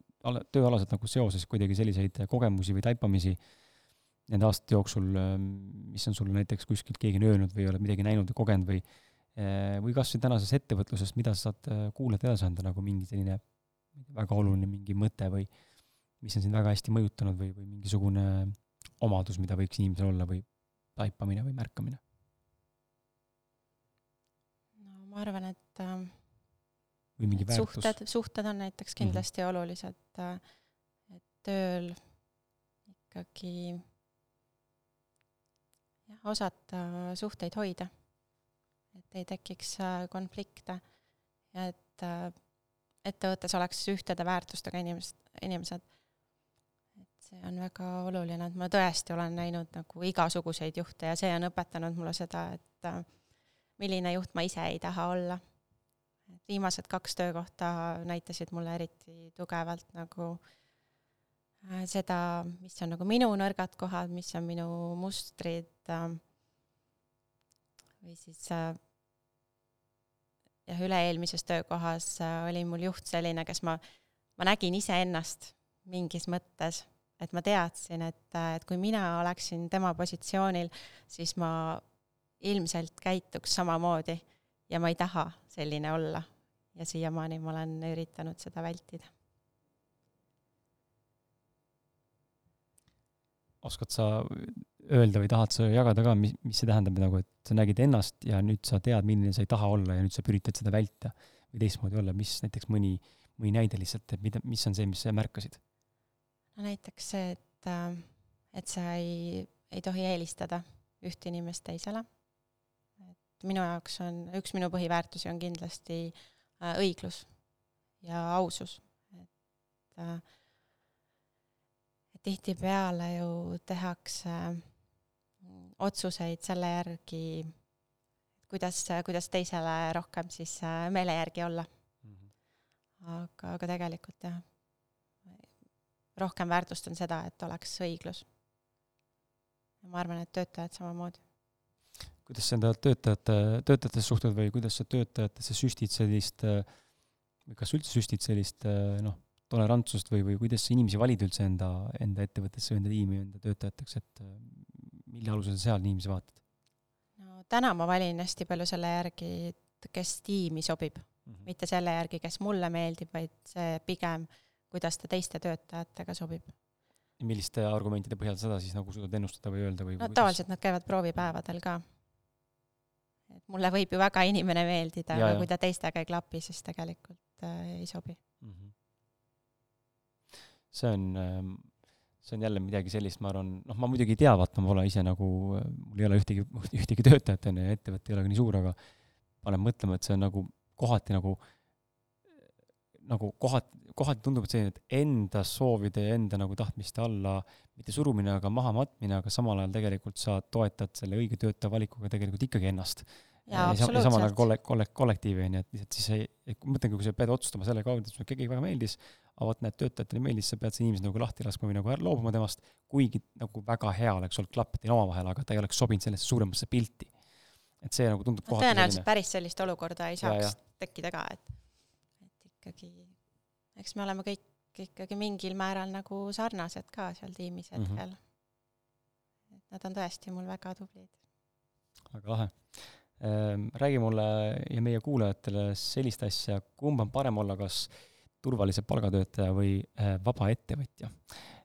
tööalaselt nagu seoses kuidagi selliseid kogemusi või taipamisi nende aastate jooksul, mis on sulle näiteks kuskilt keegi öelnud või oled midagi näinud või kogenud või äh, või kas või tänases ettevõtluses, mida sa saad äh, kuulajate edasi anda, nagu mingi selline väga oluline mingi mõte või mis on sind väga hästi mõjutanud või, või mingisugune omadus, mida võiks inimesel olla või taipamine või märkamine? no ma arvan, et äh, või mingi et väärtus? suhted, suhted on näiteks kindlasti mm -hmm. olulised, äh, et tööl ikkagi jah, osata suhteid hoida. et ei tekiks äh, konflikte ja et äh, ettevõttes oleks ühtede väärtustega inimesed, inimesed. See on väga oluline, et ma tõesti olen näinud nagu igasuguseid juhte ja see on õpetanud mulle seda, et äh, milline juht ma ise ei taha olla. et viimased kaks töökohta näitasid mulle eriti tugevalt nagu äh, seda, mis on nagu minu nõrgad kohad, mis on minu mustrid äh, või siis jah, üle-eelmises töökohas oli mul juht selline, kes ma, ma nägin iseennast mingis mõttes, et ma teadsin, et, et kui mina oleksin tema positsioonil, siis ma ilmselt käituks samamoodi ja ma ei taha selline olla. ja siiamaani ma olen üritanud seda vältida. oskad sa öelda või tahad sa jagada ka, mis, mis see tähendab nagu, et sa nägid ennast ja nüüd sa tead, milline sa ei taha olla ja nüüd sa üritad seda vältida või teistmoodi olla, mis näiteks mõni, mõni näide lihtsalt, et mida, mis on see, mis sa märkasid? No näiteks see, et, äh, et sa ei, ei tohi eelistada ühte inimest teisele. et minu jaoks on, üks minu põhiväärtusi on kindlasti äh, õiglus ja ausus, et äh, et tihtipeale ju tehakse otsuseid selle järgi, kuidas, kuidas teisele rohkem siis meele järgi olla. aga, aga tegelikult jah, rohkem väärtustan seda, et oleks õiglus. ja ma arvan, et töötajad samamoodi. kuidas sa enda töötajate, töötajatesse suhtud või kuidas sa töötajatesse süstid sellist, kas üldse süstid sellist noh, tolerantsust või, või kuidas sa inimesi valid üldse enda, enda ettevõttesse enda tiimi, enda töötajateks, et mille alusel sa seal inimesi vaatad? no täna ma valin hästi palju selle järgi, et kes tiimi sobib mm, -hmm. mitte selle järgi, kes mulle meeldib, vaid see pigem, kuidas ta teiste töötajatega sobib. milliste argumentide põhjal seda siis nagu suudad ennustada või öelda või? no tavaliselt nad käivad proovipäevadel ka. et mulle võib ju väga inimene meeldida, aga kui ta teistega ei klapi, siis tegelikult äh, ei sobi mm. -hmm. see on äh, see on jälle midagi sellist, ma arvan, noh, ma muidugi ei tea, vaata, ma pole ise nagu, mul ei ole ühtegi, ühtegi töötajat, on ju, ettevõte ei ole ka nii suur, aga paneb mõtlema, et see on nagu kohati nagu, nagu kohati, kohati tundub, et selline, et enda soovide ja enda nagu tahtmiste alla mitte surumine, aga maha matmine, aga samal ajal tegelikult sa toetad selle õige töötaja valikuga tegelikult ikkagi ennast. ja, ja samal ajal kolle-, kolle-, kollektiivi, on ju, et lihtsalt siis ei, mõtlengi, kui sa pead otsustama selle kaudu, et sulle keegi väga meeldis, aga vot näed, töötajatele ei meeldi, siis sa pead selle inimese nagu lahti laskma või nagu ära loobuma temast, kuigi nagu väga hea oleks olnud klapp teil omavahel, aga ta ei oleks sobinud sellesse suuremasse pilti. et see nagu tundub no, tõenäoliselt selline... päris sellist olukorda ei saaks ja, ja. tekkida ka, et ikkagi, eks me oleme kõik ikkagi mingil määral nagu sarnased ka seal tiimis mhm. hetkel mm. -hmm. et nad on tõesti mul väga tublid. väga lahe ehm,. räägi mulle ja meie kuulajatele sellist asja, kumb on parem olla, kas turvalise palgatöötaja või äh, vaba ettevõtja.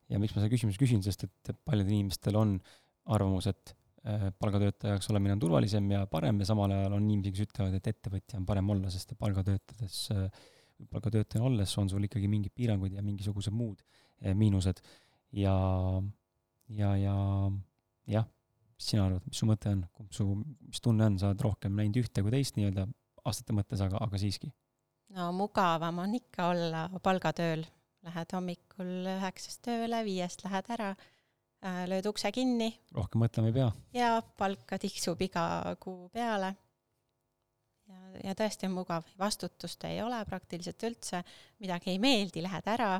ja miks ma selle küsimuse küsin, sest et paljudel inimestel on arvamus, et äh, palgatöötajaks olemine on turvalisem ja parem ja samal ajal on inimesi, kes ütlevad, et ettevõtja on parem olla, sest palgatöötades, äh, palgatöötajana olles on sul ikkagi mingid piirangud ja mingisugused muud miinused. ja, ja, ja jah, mis sina arvad, mis su mõte on, kumb su, mis tunne on, sa oled rohkem näinud ühte kui teist nii-öelda aastate mõttes, aga, aga siiski no mugavam on ikka olla palgatööl, lähed hommikul üheksast tööle, viiest lähed ära, äh, lööd ukse kinni. rohkem mõtlema ei pea. ja palka tiksub iga kuu peale. Ja, ja tõesti on mugav, vastutust ei ole praktiliselt üldse, midagi ei meeldi, lähed ära,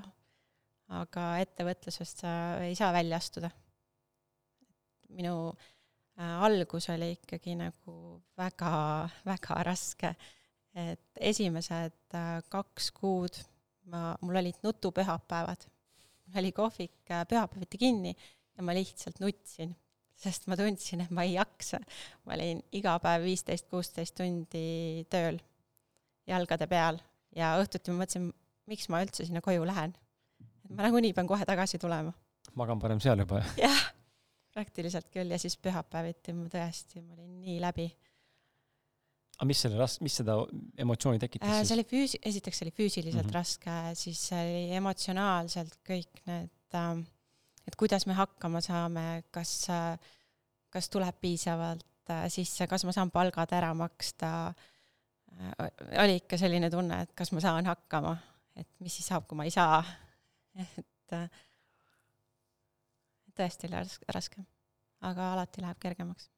aga ettevõtlusest sa ei saa välja astuda. minu äh, algus oli ikkagi nagu väga, väga raske. Et esimesed äh, kaks kuud ma, mul olid nutupühapäevad. mul oli kohvik äh, pühapäeviti kinni ja ma lihtsalt nutsin, sest ma tundsin, et ma ei jaksa. ma olin iga päev viisteist, kuusteist tundi tööl, jalgade peal ja õhtuti ma mõtlesin, miks ma üldse sinna koju lähen. et ma nagunii pean kohe tagasi tulema. magan parem seal juba, jah? jah, praktiliselt küll ja siis pühapäeviti ma tõesti, ma olin nii läbi aga mis selle ras-, mis seda emotsiooni tekitas äh, siis? see oli füüsi-, esiteks see oli füüsiliselt mm -hmm. raske, siis oli emotsionaalselt kõik need äh,, et kuidas me hakkama saame, kas kas tuleb piisavalt äh, sisse, kas ma saan palgad ära maksta äh,, oli ikka selline tunne, et kas ma saan hakkama, et mis siis saab, kui ma ei saa et äh, tõesti oli raske, aga alati läheb kergemaks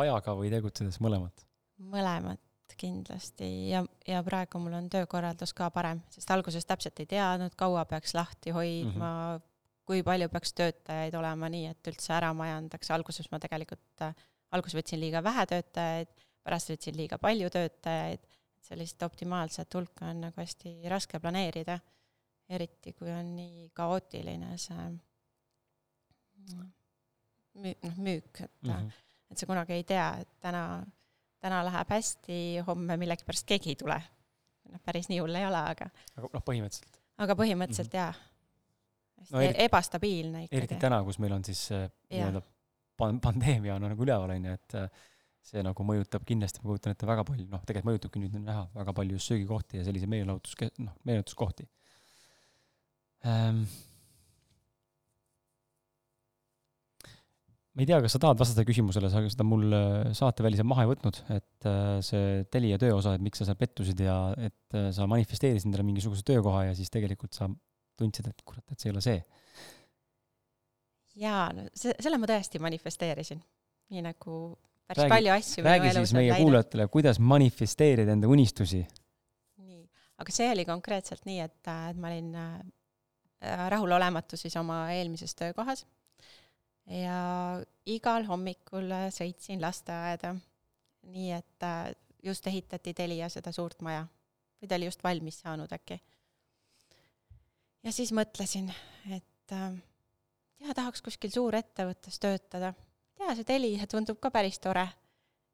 ajaga või tegutsedes mõlemat? mõlemat kindlasti ja, ja praegu mul on töökorraldus ka parem, sest alguses täpselt ei teadnud, kaua peaks lahti hoidma mm, -hmm. Kui palju peaks töötajaid olema, nii et üldse ära majandaks, alguses ma tegelikult alguses võtsin liiga vähe töötajaid, pärast võtsin liiga palju töötajaid, sellist optimaalset hulka on nagu hästi raske planeerida, eriti kui on nii kaootiline see müük, noh, müük, et mm -hmm et sa kunagi ei tea, et täna, täna läheb hästi, homme millegipärast keegi ei tule. noh, päris nii hull ei ole, aga. aga noh, põhimõtteliselt. aga põhimõtteliselt mm -hmm. jaa. No, eriti, ebastabiilne ikkagi. eriti täna, kus meil on siis äh, nii-öelda pan-, pandeemia on nagu üleval, on ju, et äh, see nagu mõjutab kindlasti, ma kujutan ette, väga palju, noh, tegelikult mõjutabki nüüd on näha väga palju söögikohti ja sellise meelelahutus, noh, meelelahutuskohti ähm, ma ei tea, kas sa tahad vastata küsimusele, sa seda mul äh, saateväliselt maha ei võtnud, et see Telia töö osa, et miks sa seal pettusid ja et sa manifesteerisid endale mingisuguse töökoha ja siis tegelikult sa tundsid, et kurat, et see ei ole see. jaa, no see, selle ma tõesti manifesteerisin. nii nagu päris räägi, palju asju räägi siis meie kuulajatele, kuidas manifesteerida enda unistusi. nii, aga see oli konkreetselt nii, et, et ma olin äh, rahulolematu siis oma eelmises töökohas ja igal hommikul sõitsin lasteaeda, nii et äh, just ehitati Telia seda suurt maja või ta oli just valmis saanud äkki. Ja siis mõtlesin, et äh, ja tahaks kuskil suurettevõttes töötada. tea, see Telia tundub ka päris tore.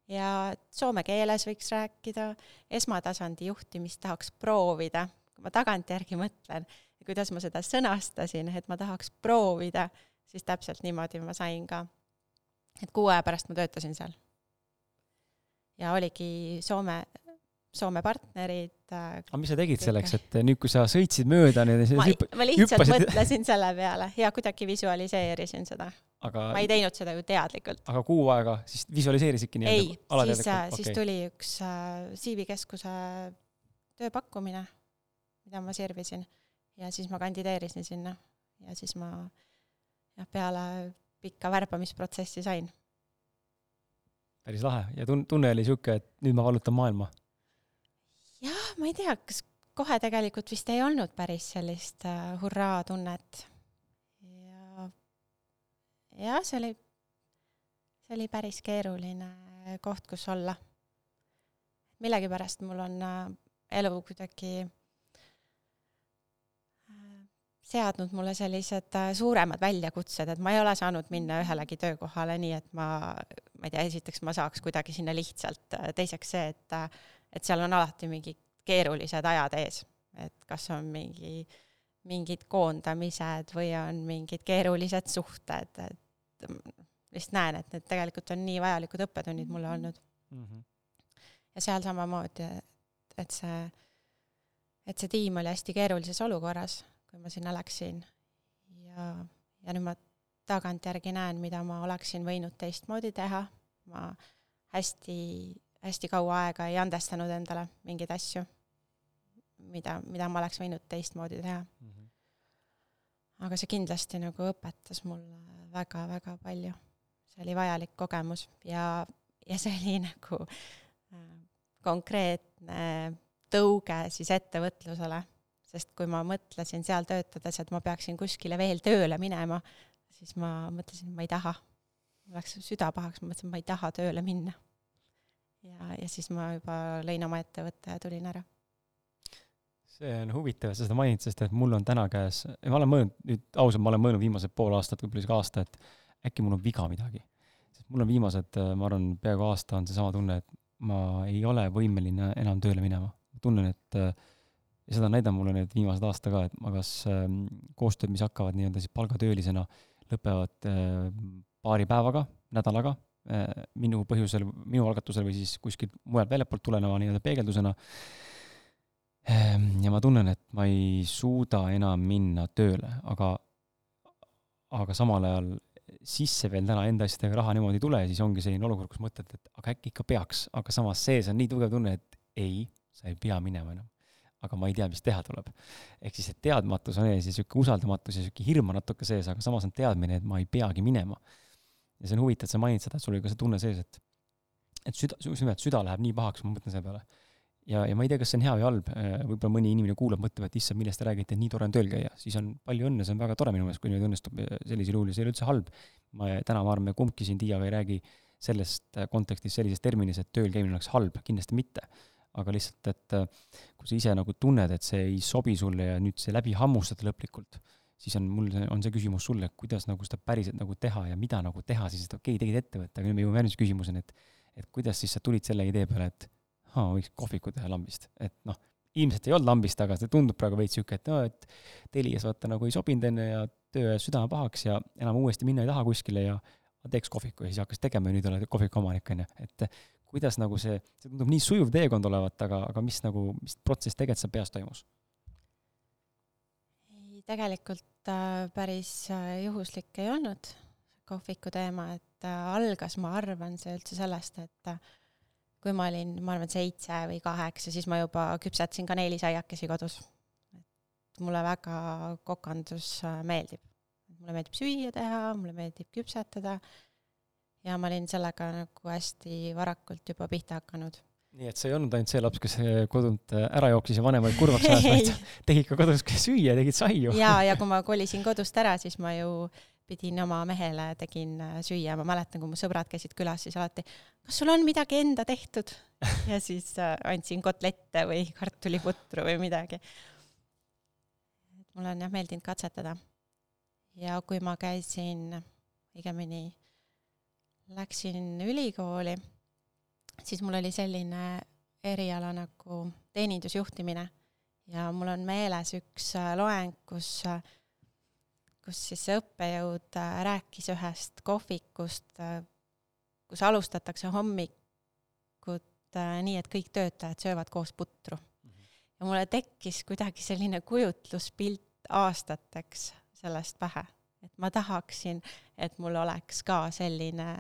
ja soome keeles võiks rääkida, esmatasandi juhtimist tahaks proovida. kui ma tagantjärgi mõtlen, kuidas ma seda sõnastasin, et ma tahaks proovida, siis täpselt niimoodi ma sain ka. et kuu aja pärast ma töötasin seal. ja oligi Soome Soome partnerid. Äh, aga mis sa tegid selleks, et nüüd, kui sa sõitsid mööda neid ma, ma lihtsalt hüppasid... mõtlesin selle peale ja kuidagi visualiseerisin seda aga.... ma ei teinud seda ju teadlikult. aga kuu aega siis visualiseerisidki nii-öelda? ei, siis, okay. siis tuli üks äh, CV Keskuse tööpakkumine, mida ma sirvisin ja siis ma kandideerisin sinna ja siis ma jah, peale pikka värbamisprotsessi sain. päris lahe ja tun-, tunne oli niisugune, et nüüd ma vallutan maailma jah, ma ei tea, kas kohe tegelikult vist ei olnud päris sellist äh, hurraa-tunnet. ja, jah, see oli, see oli päris keeruline koht, kus olla. millegipärast mul on äh, elu kuidagi äh, seadnud mulle sellised äh, suuremad väljakutsed, et ma ei ole saanud minna ühelegi töökohale nii, et ma, ma ei tea, esiteks ma saaks kuidagi sinna lihtsalt, teiseks see, et et seal on alati mingi keerulised ajad ees, et kas on mingi, mingid koondamised või on mingid keerulised suhted, et lihtsalt näen, et need tegelikult on nii vajalikud õppetunnid mulle olnud mm. -hmm. ja seal samamoodi, et see, et see tiim oli hästi keerulises olukorras, kui ma sinna läksin ja, ja nüüd ma tagantjärgi näen, mida ma oleksin võinud teistmoodi teha, ma hästi hästi kaua aega ei andestanud endale mingeid asju, mida, mida ma oleks võinud teistmoodi teha mm. -hmm. aga see kindlasti nagu õpetas mulle väga-väga palju. see oli vajalik kogemus ja, ja see oli *laughs* nagu äh, konkreetne tõuge siis ettevõtlusele, sest kui ma mõtlesin seal töötades, et ma peaksin kuskile veel tööle minema, siis ma mõtlesin, ma ei taha. mul läks süda pahaks, ma mõtlesin, ma ei taha tööle minna ja, ja siis ma juba lõin oma ettevõtte ja tulin ära. see on huvitav, et sa seda mainid, sest et mul on täna käes, ma olen mõelnud, nüüd ausalt, ma olen mõelnud viimased pool aastat, võib-olla isegi aasta, et äkki mul on viga midagi. sest mul on viimased, ma arvan, peaaegu aasta on seesama tunne, et ma ei ole võimeline enam tööle minema. ma tunnen, et ja seda on näidanud mulle need viimased aasta ka, et ma kas ähm, koostööd, mis hakkavad nii-öelda siis palgatöölisena, lõpevad äh, paari päevaga, nädalaga Äh, minu põhjusel, minu algatusel või siis kuskilt mujalt väljapoolt tuleneva nii-öelda peegeldusena. Ähm, ja ma tunnen, et ma ei suuda enam minna tööle, aga, aga samal ajal sisse veel täna enda asjadega raha niimoodi ei tule siis ongi selline olukord, kus mõtled, et aga äkki ikka peaks, aga samas sees on nii tugev tunne, et ei, sa ei pea minema enam. aga ma ei tea, mis teha tuleb. ehk siis, et teadmatus on ees ja niisugune usaldamatus ja niisugune hirm on natuke sees, aga samas on teadmine, et ma ei peagi minema ja see on huvitav, et sa mainid seda, et sul oli ka see tunne sees, et et süda, just nimelt süda läheb nii pahaks, ma mõtlen selle peale. ja, ja ma ei tea, kas see on hea või halb, võib-olla mõni inimene kuulab, mõtleb, et issand, millest te räägite, nii tore on tööl käia, siis on palju õnne, see on väga tore minu meelest, kui niimoodi õnnestub sellisel juhul ja see ei ole üldse halb. ma täna, ma arvan, me kumbki siin Tiiaga ei räägi sellest kontekstis, sellises terminis, et tööl käimine oleks halb, kindlasti mitte. aga lihtsalt, et kui sa ise nagu tunned, et see ei sobi sulle ja nüüd see läbi hammustada lõplikult siis on mul, on see küsimus sulle, kuidas nagu seda päriselt nagu teha ja mida nagu teha siis, et okei okay,, tegid ettevõtte, aga nüüd me jõuame järgmise küsimuseni, et et kuidas siis sa tulid selle idee peale, et aa, võiks kohviku teha lambist, et noh, ilmselt ei olnud lambist, aga see tundub praegu veits niisugune, et no et Telias vaata nagu ei sobinud enne ja töö ajas südame pahaks ja enam uuesti minna ei taha kuskile ja teeks kohviku ja siis hakkas tegema ja nüüd oled kohviku omanik, on ju, et kuidas nagu see, see tundub nii sujuv teekond olevat, aga, aga mis nagu, mis protsess tegelikult seal peas toimus? ei, tegelikult äh, päris äh, juhuslik ei olnud, kohviku teema, et äh, algas, ma arvan, see üldse sellest, et kui ma olin, ma arvan, seitse või kaheksa, siis ma juba küpsetasin kaneelisaiakesi kodus. et mulle väga kokandus meeldib. mulle meeldib süüa teha, mulle meeldib küpsetada ja ma olin sellega nagu hästi varakult juba pihta hakanud. Nii et sa ei olnud ainult see laps, kes äh, kodunt äh, ära jooksis ja vanemaid kurvaks ajas, vaid *laughs* tegid ka kodus süüa, tegid saiu. ja, ja kui ma kolisin kodust ära, siis ma ju pidin oma mehele, tegin süüa, ma mäletan, kui mu sõbrad käisid külas, siis alati, kas sul on midagi enda tehtud? ja siis andsin kotlette või kartuliputru või midagi. mulle on jah meeldinud katsetada. ja kui ma käisin, õigemini läksin ülikooli, siis mul oli selline eriala nagu teenindusjuhtimine ja mul on meeles üks äh, loeng, kus, äh, kus siis see õppejõud äh, rääkis ühest kohvikust, kus alustatakse hommikut nii, et kõik töötajad söövad koos putru. ja mulle tekkis kuidagi selline kujutluspilt aastateks sellest pähe, et ma tahaksin, et mul oleks ka selline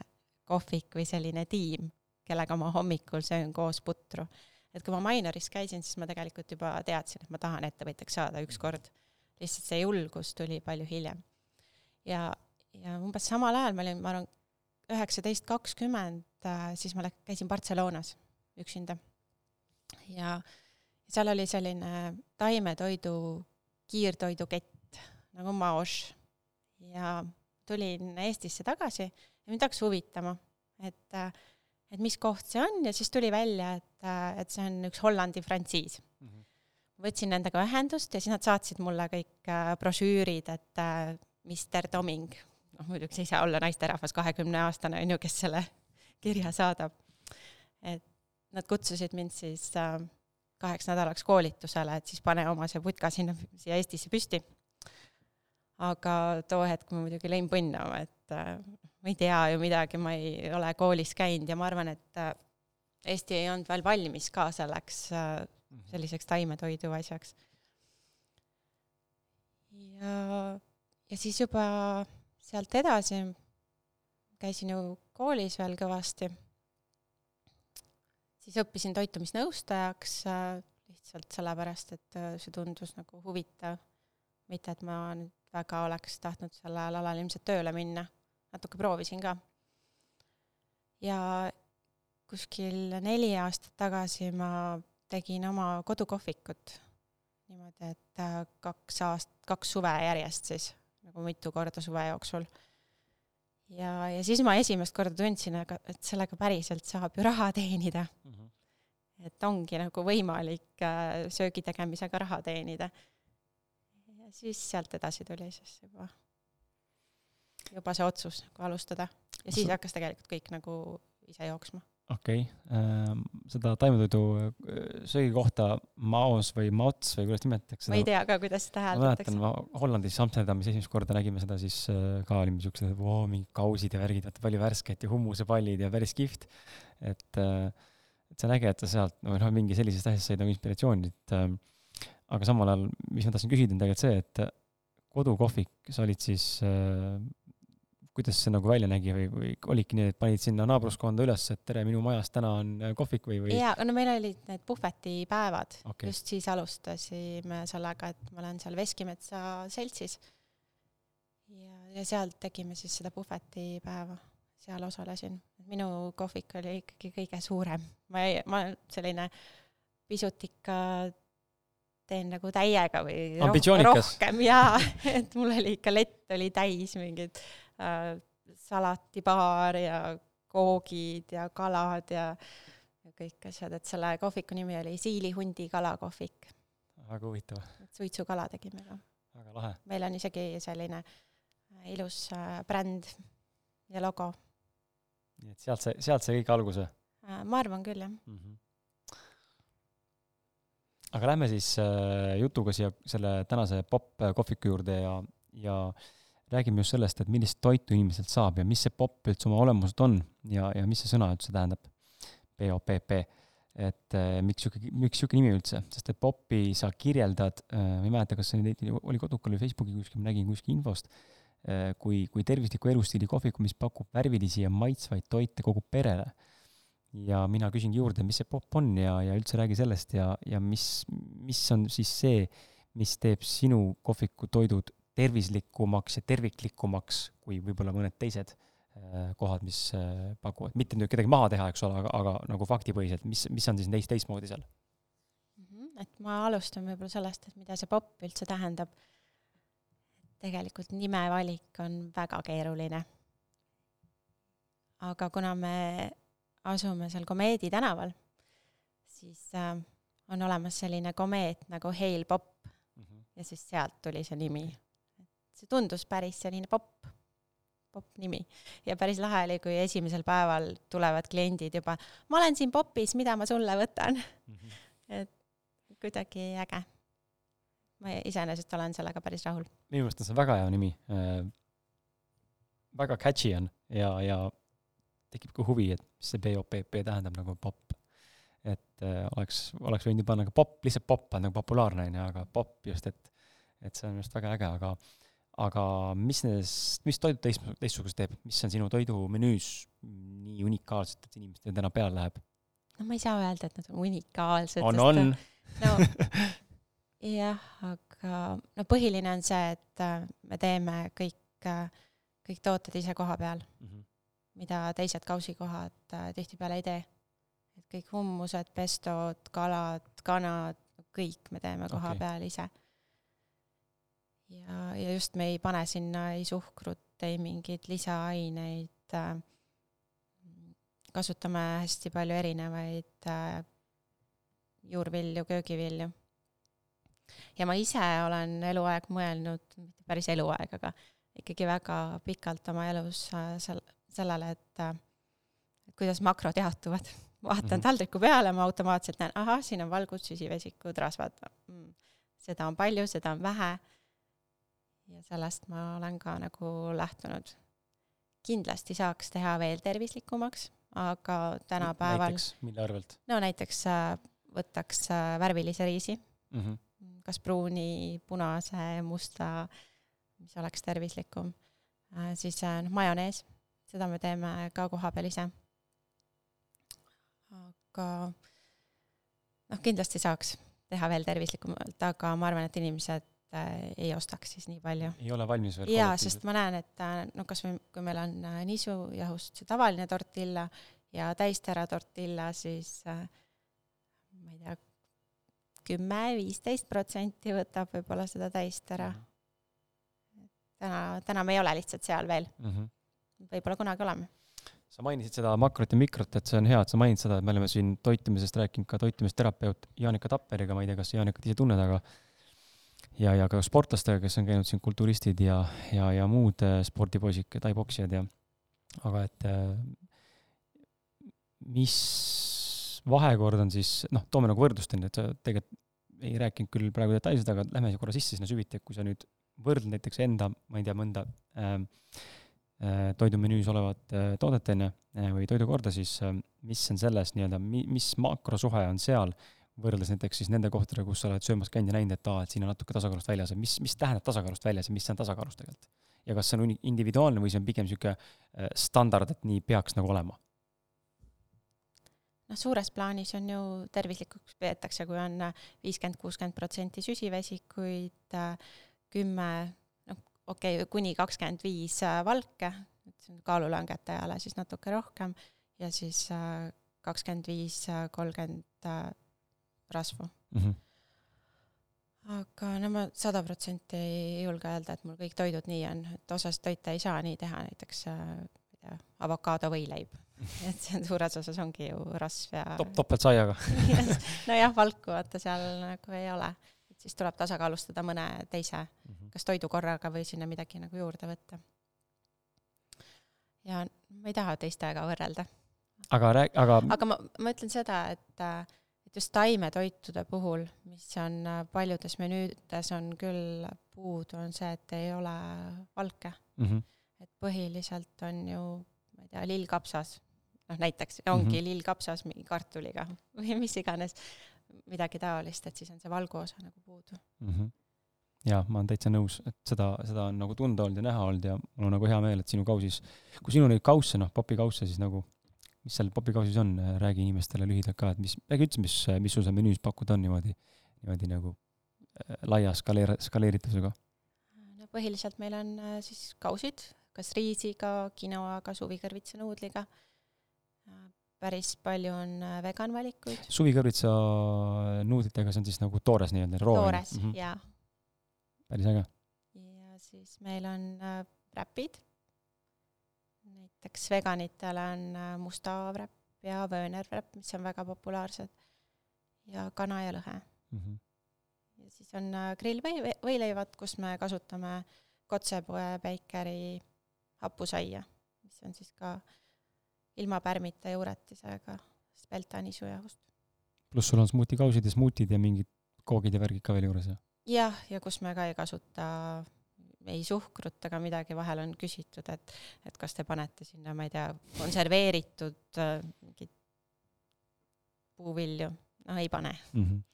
kohvik või selline tiim, kellega ma hommikul söön koos putru. et kui ma Minoris käisin, siis ma tegelikult juba teadsin, et ma tahan ettevõtjaks saada ükskord. lihtsalt see julgus tuli palju hiljem. ja, ja umbes samal ajal ma olin, ma arvan, üheksateist, kakskümmend, äh, siis ma käisin Barcelonas üksinda. ja seal oli selline taimetoidu, kiirtoidukett nagu Maoš ja tulin Eestisse tagasi ja mind hakkas huvitama, et, et mis koht see on ja siis tuli välja, et, et see on üks Hollandi frantsiis mm. -hmm. võtsin nendega ühendust ja siis nad saatsid mulle kõik äh, brošüürid, et äh, Mister Toming, noh muidugi ei saa olla naisterahvas, kahekümneaastane on ju, kes selle kirja saadab. et nad kutsusid mind siis äh, kaheks nädalaks koolitusele, et siis pane oma see putka sinna, siia Eestisse püsti aga too hetk ma muidugi lõin põnnama, et äh, ma ei tea ju midagi, ma ei ole koolis käinud ja ma arvan, et äh, Eesti ei olnud veel valmis ka selleks äh, mhm. selliseks taimetoidu asjaks. ja, ja siis juba sealt edasi käisin ju koolis veel kõvasti. siis õppisin toitumisnõustajaks lihtsalt sellepärast, et see tundus nagu huvitav. mitte, et ma nüüd väga oleks tahtnud sellel alal ilmselt tööle minna, natuke proovisin ka. ja kuskil neli aastat tagasi ma tegin oma kodukohvikut niimoodi, et äh, kaks aast-, kaks suve järjest siis, nagu mitu korda suve jooksul. ja, ja siis ma esimest korda tundsin, aga et sellega päriselt saab ju raha teenida mm. -hmm. et ongi nagu võimalik äh, söögi tegemisega raha teenida siis sealt edasi tuli siis juba, juba see otsus nagu alustada ja siis hakkas tegelikult kõik nagu ise jooksma. okei okay. ähm,, seda taimetoidu äh, söögikohta Maos või Mauts või kuidas nimetatakse? ma ei tea ka, kuidas seda hääldatakse. ma mäletan, Hollandis Amsterdamis esimest korda nägime seda, siis äh, ka olime siuksed, et voo, mingid kausid ja värgid, vaata palju värsket ja hummusepallid ja päris kihvt. et äh,, et see on äge, et sa sealt, no noh, mingi sellisest asjast said nagu inspiratsiooni, et aga samal ajal, mis ma tahtsin küsida, on tegelikult see, et kodukohvik, sa olid siis äh,, kuidas see nagu välja nägi või, või olidki nii, et panid sinna naabruskonda üles, et tere, minu majas täna on äh, kohvik või, või? jaa, no meil olid need puhvetipäevad okay., just siis alustasime sellega, et ma olen seal Veskimetsa seltsis. ja, ja seal tegime siis seda puhvetipäeva, seal osalesin. minu kohvik oli ikkagi kõige suurem, ma ei, ma selline pisut ikka teen nagu täiega või rohkem jaa, *laughs* et mul oli ikka lett oli täis mingid äh, salatibaar ja koogid ja kalad ja, ja kõik asjad, et selle kohviku nimi oli Siilihundi kalakohvik. väga huvitav. suitsukala tegime ka. väga lahe. meil on isegi selline äh, ilus äh, bränd ja logo. nii et sealt see, sealt sai kõik alguse äh,? ma arvan küll, jah mm. -hmm aga lähme siis äh, jutuga siia selle tänase popp kohviku juurde ja, ja räägime just sellest, et millist toitu inimeselt saab ja mis see popp üldse oma olemuselt on ja, ja mis see sõna üldse tähendab. P-O-P-P. et äh, miks sihuke, miks sihuke nimi üldse, sest et poppi sa kirjeldad äh,, ma ei mäleta, kas see nüüd oli Kodukal või Facebooki kuskil, ma nägin kuskil infost äh,, kui, kui tervisliku elustiili kohviku, mis pakub värvilisi ja maitsvaid toite kogu perele ja mina küsingi juurde, mis see popp on ja, ja üldse räägi sellest ja, ja mis, mis on siis see, mis teeb sinu kohviku toidud tervislikumaks ja terviklikumaks kui võib-olla mõned teised kohad, mis pakuvad, mitte nüüd kedagi maha teha, eks ole, aga, aga nagu faktipõhiselt, mis, mis on siis neist teistmoodi seal? Mhm, et ma alustan võib-olla sellest, et mida see popp üldse tähendab. tegelikult nimevalik on väga keeruline. aga kuna me asume seal Komeedi tänaval, siis äh, on olemas selline komeet nagu Hail Pop mm -hmm. ja siis sealt tuli see nimi. See tundus päris selline popp, popp nimi ja päris lahe oli, kui esimesel päeval tulevad kliendid juba, ma olen siin popis, mida ma sulle võtan mm. -hmm. et kuidagi äge. ma iseenesest olen sellega päris rahul. minu meelest on see väga hea nimi äh,. väga catchy on ja, ja tekib ka huvi, et mis see POPP tähendab nagu popp et äh, oleks, oleks võinud ju panna ka popp, lihtsalt popp on nagu populaarne, on ju, aga popp just, et et see on minu arust väga äge, aga aga mis nendest, mis toidud teist, teistsuguseks teeb, mis on sinu toidumenüüs nii unikaalset, et inimestele täna peale läheb? no ma ei saa öelda, et nad on unikaalsed. on, on. no *laughs* jah, aga no põhiline on see, et äh, me teeme kõik, äh, kõik tooted ise koha peal mm, -hmm. mida teised kausikohad tihtipeale ei tee et kõik hummused, pestod, kalad, kanad, kõik me teeme koha okay. peal ise. Ja, ja just me ei pane sinna ei suhkrut, ei mingeid lisaaineid äh,. kasutame hästi palju erinevaid äh, juurvilju, köögivilju. ja ma ise olen eluaeg mõelnud, mitte päris eluaeg, aga ikkagi väga pikalt oma elus äh, sel-, sellele, et äh, kuidas makrod jaotuvad *laughs* vaatan mm -hmm. taldriku peale, ma automaatselt näen, ahah, siin on valgud, süsivesikud, rasvad mm,. seda on palju, seda on vähe. Ja sellest ma olen ka nagu lähtunud. kindlasti saaks teha veel tervislikumaks, aga tänapäeval. näiteks, mille arvelt? no näiteks äh, võtaks äh, värvilise riisi mm, -hmm. kas pruuni, punase, musta, mis oleks tervislikum. Äh, siis noh, majonees, seda me teeme ka kohapeal ise aga noh, kindlasti saaks teha veel tervislikumalt, aga ma arvan, et inimesed äh, ei ostaks siis nii palju. ei ole valmis veel? jaa, sest ma näen, et äh, no kasvõi kui meil on äh, nisujahust see tavaline tortilla ja täistera tortilla, siis ma ei tea, kümme, viisteist protsenti võtab võib-olla seda täistera mm. -hmm. täna, täna me ei ole lihtsalt seal veel mm. -hmm. võib-olla kunagi oleme sa mainisid seda makrot ja mikrot, et see on hea, et sa mainid seda, et me oleme siin toitumisest rääkinud ka toitumisterapeut Jaanika Tapperiga, ma ei tea, kas sa Jaanikat ise tunned, aga ja, ja ka sportlastega, kes on käinud siin, kulturistid ja, ja, ja muud äh, spordipoisid, taipoksijad ja aga et äh, mis vahekord on siis, noh, toome nagu võrdlust, on ju, et sa tegelikult ei rääkinud küll praegu detailselt, aga lähme korra sisse sinna süviti, et kui sa nüüd võrdled näiteks enda, ma ei tea, mõnda äh, Äh, toidumenüüs olevat äh, toodet, on ju, äh, või toidukorda, siis mis on selles nii-öelda, mi-, mis makrosuhe on seal, võrreldes näiteks siis nende kohtadega, kus sa oled söömas käinud ja näinud, et aa, et siin on natuke tasakaalust väljas ja mis, mis tähendab tasakaalust väljas ja mis see on tasakaalus tegelikult? ja kas see on individuaalne või see on pigem niisugune standard, et nii peaks nagu olema? noh, suures plaanis on ju tervislikuks peetakse, kui on viiskümmend, kuuskümmend protsenti süsivesikuid, kümme okei okay,, kuni kakskümmend viis äh, valke, et see on kaalulangejale siis natuke rohkem, ja siis äh, kakskümmend viis, äh, kolmkümmend rasvu mm. -hmm. aga no ma sada protsenti ei julge öelda, et mul kõik toidud nii on, et osas toite ei saa nii teha, näiteks ma ei tea, avokaado võileib *laughs* et see suures osas ongi ju rasv ja top, topeltsaiaga *laughs* nojah, valku vaata seal nagu ei ole siis tuleb tasakaalustada mõne teise mm, -hmm. kas toidukorraga või sinna midagi nagu juurde võtta. ja ma ei taha teistega võrrelda. aga rääg-, aga aga ma, ma ütlen seda, et, et just taimetoitude puhul, mis on paljudes menüüdes on küll puudu, on see, et ei ole valke mm. -hmm. et põhiliselt on ju, ma ei tea, lillkapsas, noh näiteks ongi mm -hmm. lillkapsas mingi kartuliga *laughs* või mis iganes midagi taolist, et siis on see valgu osa nagu puudu mm. -hmm. jaa, ma olen täitsa nõus, et seda, seda on nagu tunda olnud ja näha olnud ja mul on nagu hea meel, et sinu kausis, kui sinul neid kausse, noh, popikausse, siis nagu mis seal popikausis on, räägi inimestele lühidalt ka, et mis, räägi üldse, mis, mis sul seal menüüs pakkuda on niimoodi, niimoodi nagu äh, laia skaleer-, skaleeritusega? no põhiliselt meil on äh, siis kausid, kas riisiga, quinoaga, suvikõrvitsanuudliga. päris palju on äh, vegan valikuid. suvikõrvitsa nuudlitega, see on siis nagu toores nii-öelda, roo? toores mm, -hmm. jaa. päris äge. ja siis meil on äh, räpid. Näiteks veganitele on äh, musta räpp ja vöönerräpp, mis on väga populaarsed. ja kana ja lõhe mm. -hmm ja siis on äh, grillvõi-, võileivad, kus me kasutame kotsepoe päikeri hapusaia, mis on siis ka ilma pärmita juuretisega speltanisujahust. pluss sul on smuutikausid ja smuutid ja mingid koogid ja värgid ka veel juures, jah? jah, ja kus me ka ei kasuta ei suhkrut ega midagi, vahel on küsitud, et, et kas te panete sinna, ma ei tea, konserveeritud äh, mingeid puuvilju, no ei pane mm. -hmm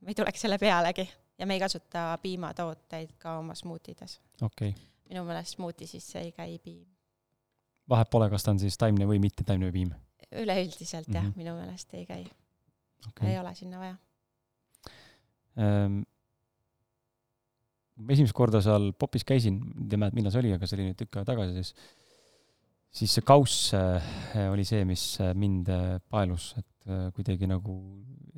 me ei tuleks selle pealegi ja me ei kasuta piimatooteid ka oma smuutides. okay.. minu meelest smuuti sisse ei käi piim. vahet pole, kas ta on siis taimne või mitte taimne piim? üleüldiselt mm -hmm. jah, mhm. minu meelest ei käi okay.. ei ole sinna vaja ähm,. Esimest korda seal popis käisin, ei tea, millal see oli, aga see oli nüüd tükk aega tagasi, siis siis see kauss äh, oli see, mis äh, mind äh, paelus, et kuidagi nagu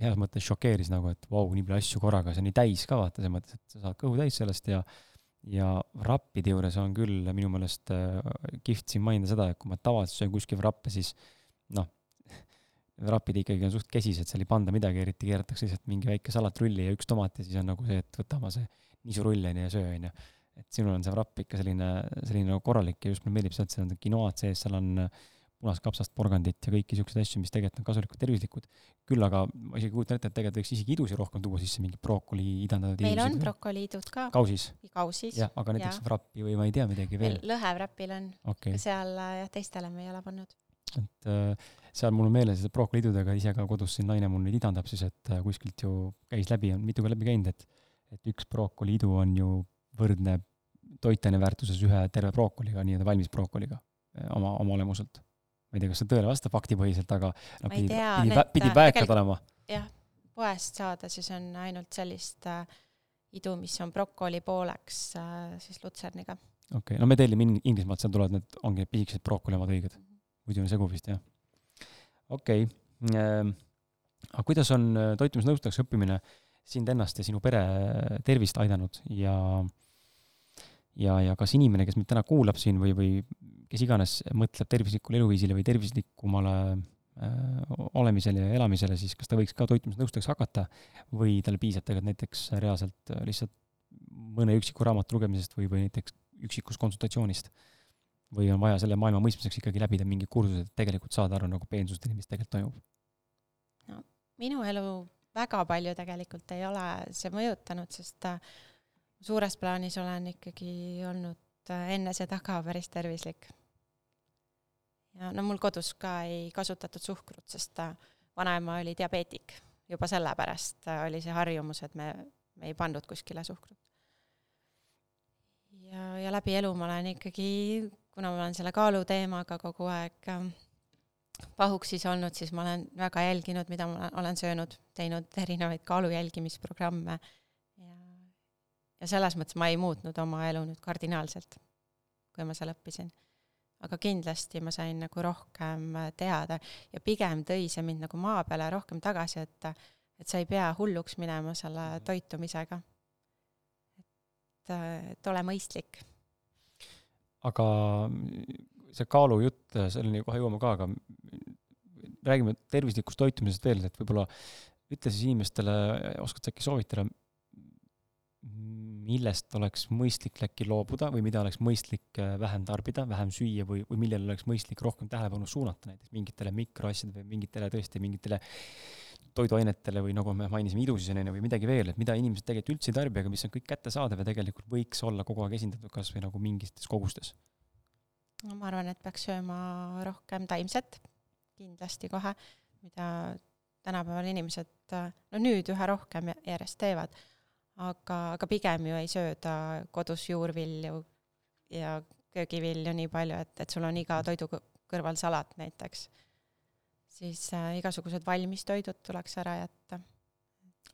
heas mõttes šokeeris nagu, et vau nii palju asju korraga, see on nii täis ka vaata, selles mõttes, et sa saad kõhu täis sellest ja ja rappide juures on küll minu meelest kihvt siin mainida seda, et kui ma tavaliselt söön kuskil rappe, siis noh, *laughs* rapid ikkagi on suht kesised, seal ei panda midagi, eriti keeratakse lihtsalt mingi väike salatrulli ja üks tomat ja siis on nagu see, et võta oma see nisurull onju ja söö onju. et sinul on see rapp ikka selline, selline nagu korralik ja just mulle meeldib see, et seal on quinoa'd sees, seal on äh, punast kapsast, porgandit ja kõiki siukseid asju, mis tegelikult on kasulikud, tervislikud. küll aga ma isegi kujutan ette, et tegelikult võiks isegi idusi rohkem tuua sisse, mingi brokoli idandatud meil on brokoliidud ka. kausis? kausis. jah, aga näiteks ja. vrappi või ma ei tea midagi veel. lõhevräpil on okay.. seal jah, teistele me ei ole pannud. et äh, seal mul on meeles, et brokoliidudega ise ka kodus siin naine mul neid idandab siis, et äh, kuskilt ju käis läbi, on mitu korda läbi käinud, et et üks brokoliidu on ju võrdne toitaine väärtuses ühe terve brookoliga, nii-öelda valmis brookoliga oma, oma olemuselt ma ei tea, kas see tõele vastab faktipõhiselt, aga no pidi, pidi, pidi väekad olema. jah, poest saada siis on ainult sellist äh, idu, mis on brokoli pooleks äh, siis lutserniga. okei okay., no me tellime Inglismaalt, seal tulevad need, ongi pisikesed brokoli omad õiged. muidu on segu vist, jah. okei okay. ähm,, aga kuidas on äh, toitumisnõustajaks õppimine sind ennast ja sinu pere tervist aidanud ja ja, ja kas inimene, kes meid täna kuulab siin või, või kes iganes mõtleb tervislikule eluviisile või tervislikumale äh, olemisele ja elamisele, siis kas ta võiks ka toitumisnõustajaks hakata või tal piisab tegelikult näiteks reaalselt lihtsalt mõne üksiku raamatu lugemisest või, või näiteks üksikust konsultatsioonist? või on vaja selle maailma mõistmiseks ikkagi läbida mingi kursus, et tegelikult saada aru nagu peensusteni, mis tegelikult toimub? no minu elu väga palju tegelikult ei ole see mõjutanud, sest äh, suures plaanis olen ikkagi olnud äh, enne seda ka päris tervislik ja no mul kodus ka ei kasutatud suhkrut, sest vanaema oli diabeetik. juba sellepärast oli see harjumus, et me, me ei pannud kuskile suhkrut. ja, ja läbi elu ma olen ikkagi, kuna ma olen selle kaaluteemaga kogu aeg pahuksis olnud, siis ma olen väga jälginud, mida ma olen söönud, teinud erinevaid kaalu jälgimisprogramme ja, ja selles mõttes ma ei muutnud oma elu nüüd kardinaalselt, kui ma seal õppisin aga kindlasti ma sain nagu rohkem teada ja pigem tõi see mind nagu maa peale rohkem tagasi, et, et sa ei pea hulluks minema selle mhm. toitumisega. et, et ole mõistlik. aga see kaalujutt, selleni kohe jõuame ka, aga räägime tervislikust toitumisest veel, et võib-olla ütle siis inimestele, oskad sa äkki soovitada, millest oleks mõistlik äkki loobuda või mida oleks mõistlik äh, vähem tarbida, vähem süüa või, või millele oleks mõistlik rohkem tähelepanu suunata, näiteks mingitele mikroasjadele või mingitele tõesti mingitele toiduainetele või nagu me mainisime, idususeni või midagi veel, et mida inimesed tegelikult üldse ei tarbi, aga mis on kõik kättesaadav ja tegelikult võiks olla kogu aeg esindatud kas või nagu mingites kogustes? no ma arvan, et peaks sööma rohkem taimset, kindlasti kohe, mida tänapäeval inimesed no nüüd üha rohkem järjest teevad aga, aga pigem ju ei sööda kodus juurvilju ja köögivilju nii palju, et, et sul on iga toidu kõrval salat näiteks. siis äh, igasugused valmistoidud tuleks ära jätta.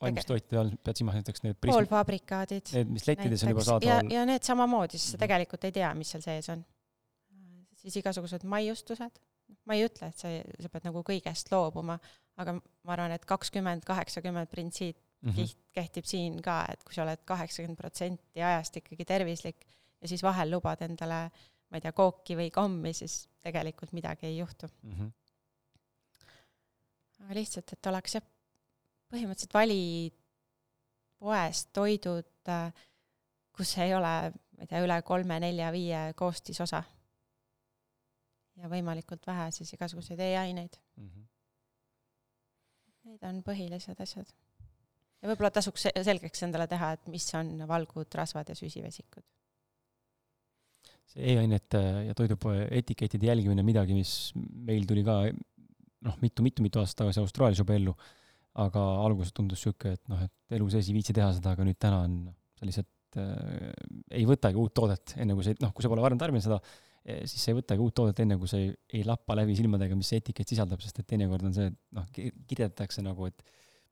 valmistoitude all pead silmas näiteks need poolfabrikaadid. Need, mis lettides on juba saadaval. ja, ja need samamoodi, sest sa mhm. tegelikult ei tea, mis seal sees on. siis igasugused maiustused, ma ei ütle, et sa, sa pead nagu kõigest loobuma, aga ma arvan, et kakskümmend, kaheksakümmend printsiip mm -hmm. kehtib siin ka, et kui sa oled kaheksakümmend protsenti ajast ikkagi tervislik ja siis vahel lubad endale, ma ei tea, kooki või kommi, siis tegelikult midagi ei juhtu mm. -hmm. aga lihtsalt, et oleks jah, põhimõtteliselt vali poest toidud, kus ei ole, ma ei tea, üle kolme, nelja, viie koostisosa. Ja võimalikult vähe siis igasuguseid e-aineid mm. -hmm. Need on põhilised asjad ja võib-olla tasuks selgeks endale teha, et mis on valgud, rasvad ja süsivesikud. see e-ainete ja toidupoe etikettide jälgimine on midagi, mis meil tuli ka noh, mitu-mitu-mitu aastat tagasi Austraalias juba ellu, aga alguses tundus niisugune, et noh, et elu sees ei viitsi teha seda, aga nüüd täna on lihtsalt äh, ei võtagi uut toodet, enne kui sa, noh, kui sa pole varem tarbinud seda, eh, siis sa ei võtagi uut toodet enne, kui sa ei, ei lappa läbi silmadega, mis see etikett sisaldab, sest et teinekord on see, et noh, kirjeldatakse nagu, et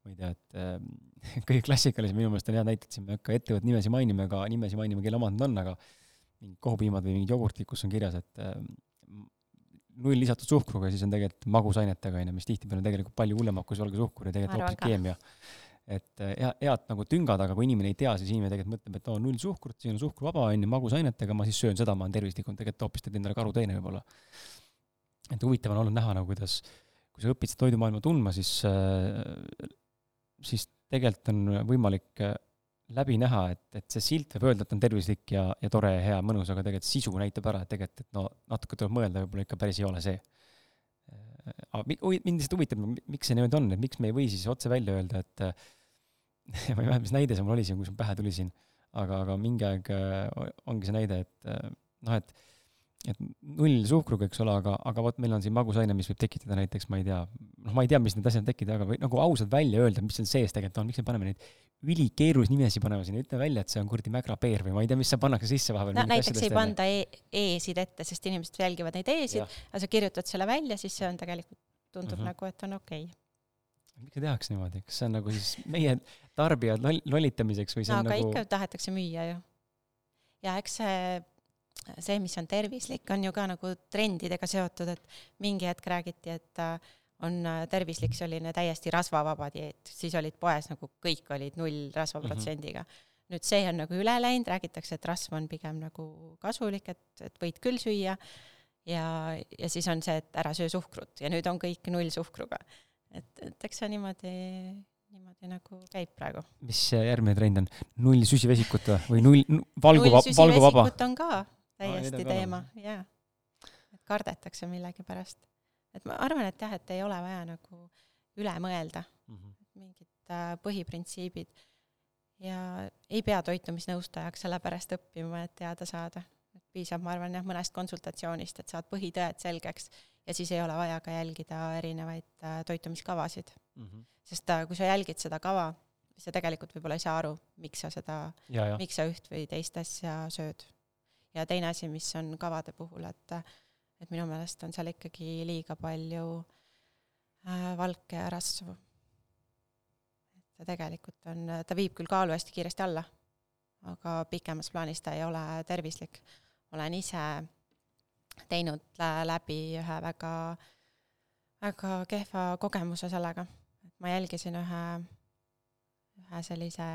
ma ei tea, et äh, *laughs* kõige klassikalisem minu meelest on hea näite, et siin me ei hakka ettevõtte nimesid mainima ega nimesid mainima, kelle omad need on, aga mingid kohupiimad või mingid jogurtid, kus on kirjas, et äh, null lisatud suhkruga, siis on tegelikult magusainetega, on ju, mis tihtipeale on tegelikult palju hullem kui valge suhkur ja tegelikult hoopis keemia. Et äh, hea, head nagu tüngad, aga kui inimene ei tea, siis inimene tegelikult mõtleb, et oo, null suhkrut, siin on suhkruvaba, on ju, magusainetega, ma siis söön seda, ma olen tervislikum, tegelikult hoopis teed endale karuteene võib-olla. et huvitav on olnud näha nagu, kuidas kui sa õpid seda toidumaailma tundma, siis äh, siis tegelikult on võimalik äh, läbi näha, et, et see silt võib öelda, et on tervislik ja, ja tore ja hea, mõnus, aga tegelikult sisu näitab ära, et tegelikult, et no natuke tuleb mõelda, võib-olla ikka päris ei ole see. Mind lihtsalt huvitab, miks see niimoodi on, et miks me ei või siis otse välja öelda, et ma ei mäleta, mis näide see mul oli siin, kus mul pähe tuli siin, aga, aga mingi aeg ongi see näide, et noh, et et null suhkruga, eks ole, aga, aga vot meil on siin magusaine, mis võib tekitada näiteks, ma ei tea, noh, ma ei tea, mis need asjad tekitada, aga või nagu ausalt välja öelda, mis seal sees tegelikult on, miks me paneme neid ülikeerulisi nimesid panema sinna, ütle välja, et see on kuradi mägrapeer või ma ei tea, mis seal pannakse sisse vahepeal. no näiteks ei panda e e-sid ette, sest inimesed jälgivad neid e-sid, aga sa kirjutad selle välja, siis see on tegelikult, tundub mm -hmm. nagu, et on okei okay. miks see tehakse niimoodi, kas see on nagu siis meie tarbijad loll, lollitamiseks või see no, on aga nagu ikka tahetakse müüa ju. ja eks see see, mis on tervislik, on ju ka nagu trendidega seotud, et mingi hetk räägiti, et äh, on äh, tervislik selline täiesti rasvavaba dieet, siis olid poes nagu kõik olid null rasvaprotsendiga mm. -hmm. nüüd see on nagu üle läinud, räägitakse, et rasv on pigem nagu kasulik, et, et võid küll süüa ja, ja siis on see, et ära söö suhkrut ja nüüd on kõik nullsuhkruga. et, et eks see niimoodi niimoodi nagu käib praegu. mis järgmine trend on, null süsivesikut või null valgu, valguvaba? on ka täiesti Aa, teema, jaa. et kardetakse millegipärast. Et ma arvan, et jah, et ei ole vaja nagu üle mõelda mm, -hmm. mingid äh, põhiprintsiibid ja ei pea toitumisnõustajaks sellepärast õppima, et teada saada. et piisab, ma arvan jah, mõnest konsultatsioonist, et saad põhitõed selgeks ja siis ei ole vaja ka jälgida erinevaid äh, toitumiskavasid mm. -hmm. sest äh, kui sa jälgid seda kava, siis sa tegelikult võib-olla ei saa aru, miks sa seda, miks sa üht või teist asja sööd ja teine asi, mis on kavade puhul, et et minu meelest on seal ikkagi liiga palju äh, valke ja rasvu. et ta tegelikult on, ta viib küll kaalu hästi kiiresti alla, aga pikemas plaanis ta ei ole tervislik. olen ise teinud läbi ühe väga, väga kehva kogemuse sellega, et ma jälgisin ühe, ühe sellise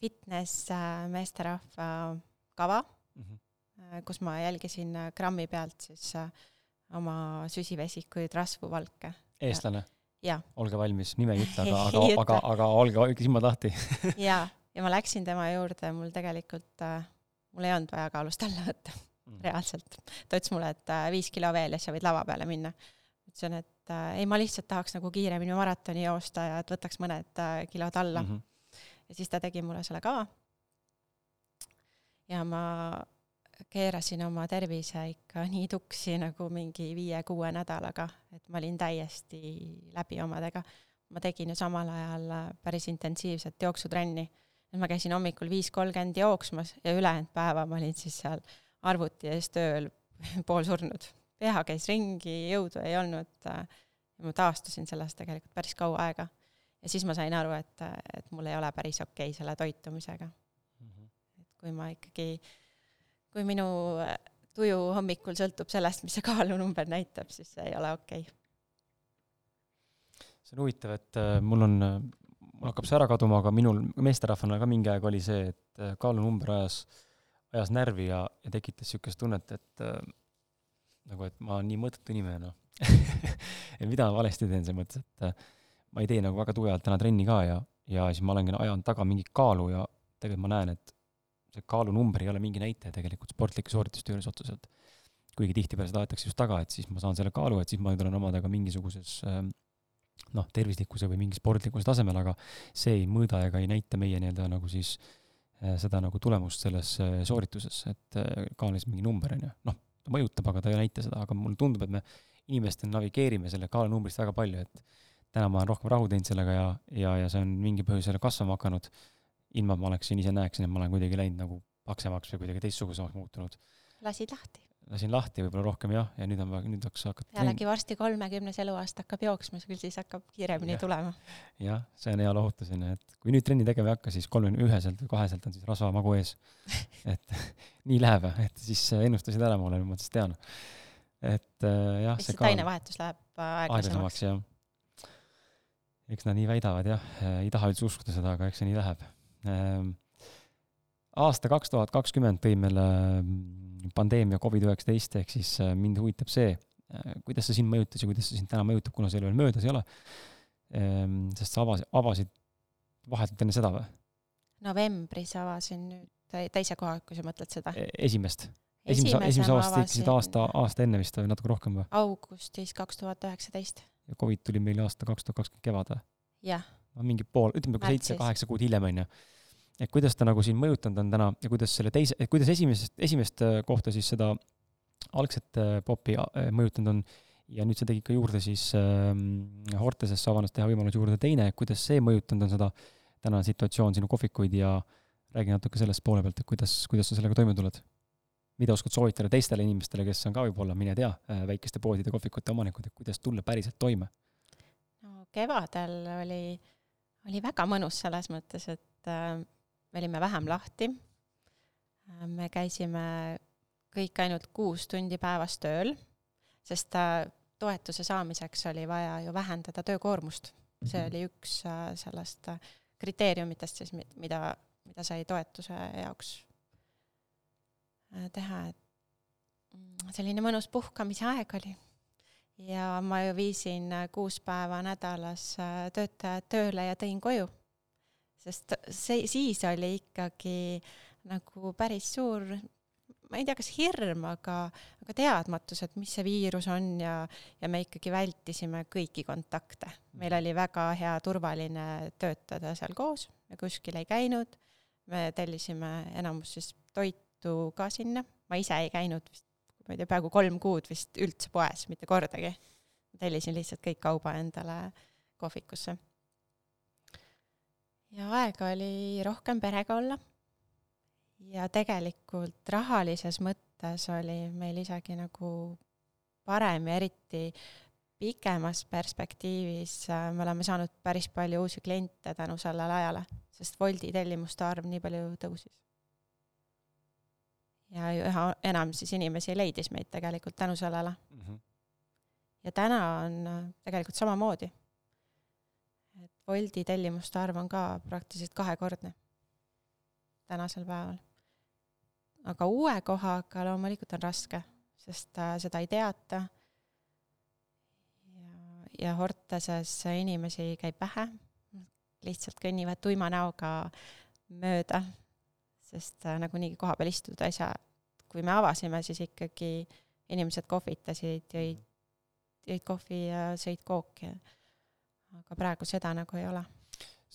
fitness äh, meesterahva kava mm, -hmm. Kus ma jälgisin äh, grammi pealt siis äh, oma süsivesikuid, rasvu, valke. eestlane? olge valmis, nime ei ütle, *laughs* aga, aga, aga, aga olge, silmad lahti *laughs* jaa, ja ma läksin tema juurde, mul tegelikult, mul ei olnud vaja kaalust alla võtta mm., reaalselt. ta ütles mulle, et viis kilo veel ja sa võid lava peale minna. ütlesin, et äh, ei, ma lihtsalt tahaks nagu kiiremini maratoni joosta ja et võtaks mõned äh, kilod alla mm. -hmm. ja siis ta tegi mulle selle kava ja ma keerasin oma tervise ikka nii tuksi nagu mingi viie-kuue nädalaga, et ma olin täiesti läbi omadega. ma tegin ju samal ajal päris intensiivset jooksutrenni. et ma käisin hommikul viis kolmkümmend jooksmas ja ülejäänud päeva ma olin siis seal arvuti ees tööl *laughs* poolsurnud. keha käis ringi, jõudu ei olnud. ma taastusin sellest tegelikult päris kaua aega. ja siis ma sain aru, et, et mul ei ole päris okei okay selle toitumisega kui ma ikkagi, kui minu tuju hommikul sõltub sellest, mis see kaalunumber näitab, siis see ei ole okei okay. see on huvitav, et äh, mul on, mul hakkab see ära kaduma, aga minul meesterahvana ka mingi aeg oli see, et äh, kaalunumber ajas, ajas närvi ja, ja tekitas niisugust tunnet, et äh, nagu, et ma olen nii mõttetu inimene, noh *laughs* et mida ma valesti teen, selles mõttes, et äh, ma ei tee nagu väga tugevalt täna trenni ka ja, ja siis ma olengi, ajan taga mingit kaalu ja tegelikult ma näen, et see kaalunumber ei ole mingi näitaja tegelikult sportlike soorituste juures otseselt. kuigi tihtipeale seda aetakse just taga, et siis ma saan selle kaalu, et siis ma nüüd olen omadega mingisuguses ähm, noh, tervislikkuse või mingi sportlikkuse tasemel, aga see ei mõõda ega ei näita meie nii-öelda nagu siis äh, seda nagu tulemust selles äh, soorituses, et kaal on lihtsalt mingi number, on ju, noh, ta mõjutab, aga ta ei näita seda, aga mulle tundub, et me inimestena navigeerime selle kaalunumbrist väga palju, et täna ma olen rohkem rahu teinud sellega ja, ja, ja see on mingi põhjusel kasvama hakanud, ilma et ma oleksin ise näeksin, et ma olen kuidagi läinud nagu paksemaks või kuidagi teistsugusemaks muutunud. lasid lahti? lasin lahti võib-olla rohkem jah, ja nüüd on, nüüd hakkas hakata pealegi varsti kolmekümnes eluaasta hakkab jooksma, küll siis hakkab kiiremini ja. tulema. jah, see on hea lohutus, onju, et kui nüüd trenni tegema ei hakka, siis kolmekümne üheselt või kaheselt on siis rasvamagu ees. *laughs* et *laughs* nii läheb, et siis ennustasid ära mulle, nüüd ma siis tean. et äh, jah. see tainevahetus läheb aeglasemaks. jah eks nad nii väidavad jah, ei taha üldse uskuda seda, aga eks see nii läheb. Ehm, aasta kaks tuhat kakskümmend tõi meile mm, pandeemia Covid-19, ehk siis äh, mind huvitab see, äh, kuidas see sind mõjutas ja kuidas see sind täna mõjutab, kuna see veel möödas ei ole. Ehm, sest sa avasid, avasid vahetult enne seda või? novembris avasin nüüd teise koha, kui sa mõtled seda. E-, esimest? esimese, esimese aasta tekkisid aasta, aasta enne vist või natuke rohkem või? augustis kaks tuhat üheksateist ja Covid tuli meil aasta kaks tuhat kakskümmend kevad või? jah. no mingi pool, ütleme nagu seitse-kaheksa kuud hiljem, on ju. Et kuidas ta nagu sind mõjutanud on täna ja kuidas selle teise, kuidas esimesest, esimest äh, kohta siis seda algset äh, popi äh, mõjutanud on ja nüüd sa tegid ka juurde siis äh, Hortesesse avanes teha võimalus juurde teine, kuidas see mõjutanud on seda tänane situatsioon, sinu kohvikuid ja räägi natuke sellest poole pealt, et kuidas, kuidas sa sellega toime tuled? mida oskad soovitada teistele inimestele, kes on ka võib-olla, mine tea, äh, väikeste poodide, kohvikute omanikud, et kuidas tulla päriselt toime? no kevadel oli, oli väga mõnus selles mõttes, et äh, me olime vähem lahti äh,. me käisime kõik ainult kuus tundi päevas tööl, sest äh, toetuse saamiseks oli vaja ju vähendada töökoormust. see oli üks äh, sellest kriteeriumitest siis, mida, mida sai toetuse jaoks teha, et mm, selline mõnus puhkamise aeg oli. ja ma ju viisin kuus päeva nädalas töötajad tööle ja tõin koju. Sest see, siis oli ikkagi nagu päris suur, ma ei tea, kas hirm, aga, aga teadmatus, et mis see viirus on ja, ja me ikkagi vältisime kõiki kontakte. meil oli väga hea turvaline töötada seal koos, me kuskil ei käinud, me tellisime enamus siis toit toitu ka sinna, ma ise ei käinud vist, ma ei tea, peaaegu kolm kuud vist üldse poes, mitte kordagi. tellisin lihtsalt kõik kauba endale kohvikusse. Ja aega oli rohkem perega olla. ja tegelikult rahalises mõttes oli meil isegi nagu parem ja eriti pikemas perspektiivis äh, me oleme saanud päris palju uusi kliente tänu sellele ajale, sest Woldi tellimuste arv nii palju tõusis ja üha enam siis inimesi leidis meid tegelikult tänu sellele mm. -hmm. ja täna on äh, tegelikult samamoodi. Woldi tellimuste arv on ka praktiliselt kahekordne tänasel päeval. aga uue kohaga loomulikult on raske, sest äh, seda ei teata. ja, ja Horteses inimesi käib vähe, lihtsalt kõnnivad tuima näoga mööda sest äh, nagunii koha peal istuda ei saa. kui me avasime, siis ikkagi inimesed kohvitasid, jõid, jõid kohvi ja sõid kooki. Aga praegu seda nagu ei ole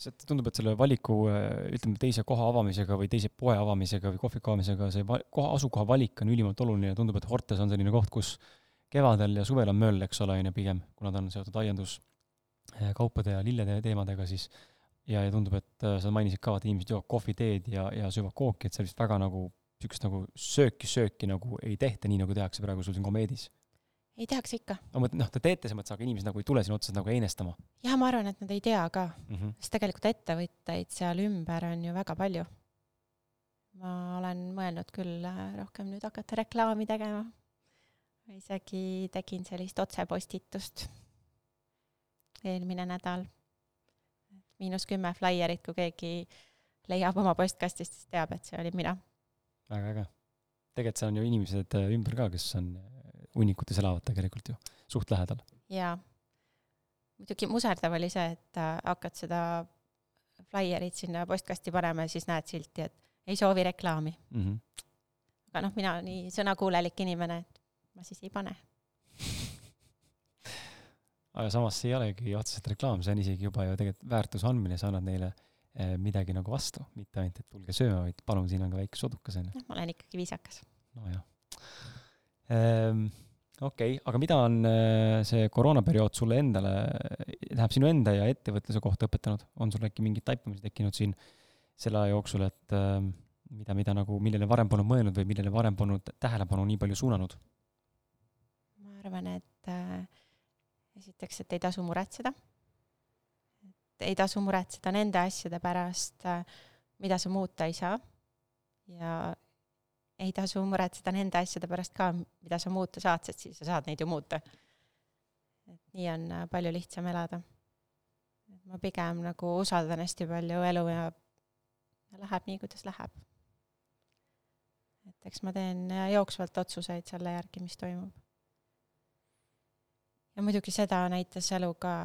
see tundub, et selle valiku, äh, ütleme, teise koha avamisega või teise poe avamisega või kohviku avamisega see koha, asukoha valik on ülimalt oluline ja tundub, et Hortes on selline koht, kus kevadel ja suvel on möll, eks ole, on ju, pigem, kuna ta on seotud aianduskaupade ja lillede teemadega, siis ja, ja tundub, et äh, sa mainisid ka, et inimesed joovad kohvi, teed ja, ja söövad kooki, et seal vist väga nagu niisugust nagu sööki, sööki nagu ei tehta, nii nagu tehakse praegu sul siin Komeedis. Ei tehakse ikka. no mõt-, noh, te teete selles mõttes, aga inimesed nagu ei tule sinna otseselt nagu einestama. jah, ma arvan, et nad ei tea ka mm, -hmm. sest tegelikult ettevõtteid seal ümber on ju väga palju. ma olen mõelnud küll äh, rohkem nüüd hakata reklaami tegema. isegi tegin sellist otsepostitust eelmine nädal. miinus kümme flaierit, kui keegi leiab oma postkastist, siis teab, et see olin mina. väga äge. tegelikult seal on ju inimesed äh, ümber ka, kes on äh, hunnikutes elavad tegelikult ju suht lähedal. jaa. muidugi muserdav oli see, et hakkad seda flaierit sinna postkasti panema ja siis näed silti, et ei soovi reklaami mm. -hmm. aga noh, mina nii sõnakuulelik inimene, et ma siis ei pane. aga samas see ei olegi otseselt reklaam, see on isegi juba ju tegelikult väärtuse andmine, sa annad neile eh, midagi nagu vastu, mitte ainult, et tulge sööma, vaid palun, siin on ka väike sodukas onju. noh, ma olen ikkagi viisakas. nojah okei okay,, aga mida on eh, see koroonaperiood sulle endale, tähendab sinu enda ja ettevõtluse kohta õpetanud, on sul äkki mingid taipamised tekkinud siin selle aja jooksul, et äh, mida, mida nagu, millele varem polnud mõelnud või millele varem polnud tähelepanu nii palju suunanud? ma arvan, et äh, esiteks, et ei tasu muretseda. et ei tasu muretseda nende asjade pärast äh,, mida sa muuta ei saa. ja ei tasu muretseda nende asjade pärast ka, mida sa muuta saad, sest siis sa saad neid ju muuta. et nii on äh, palju lihtsam elada. et ma pigem nagu usaldan hästi palju elu ja läheb nii, kuidas läheb. et eks ma teen äh, jooksvalt otsuseid selle järgi, mis toimub. ja muidugi seda näitas elu ka,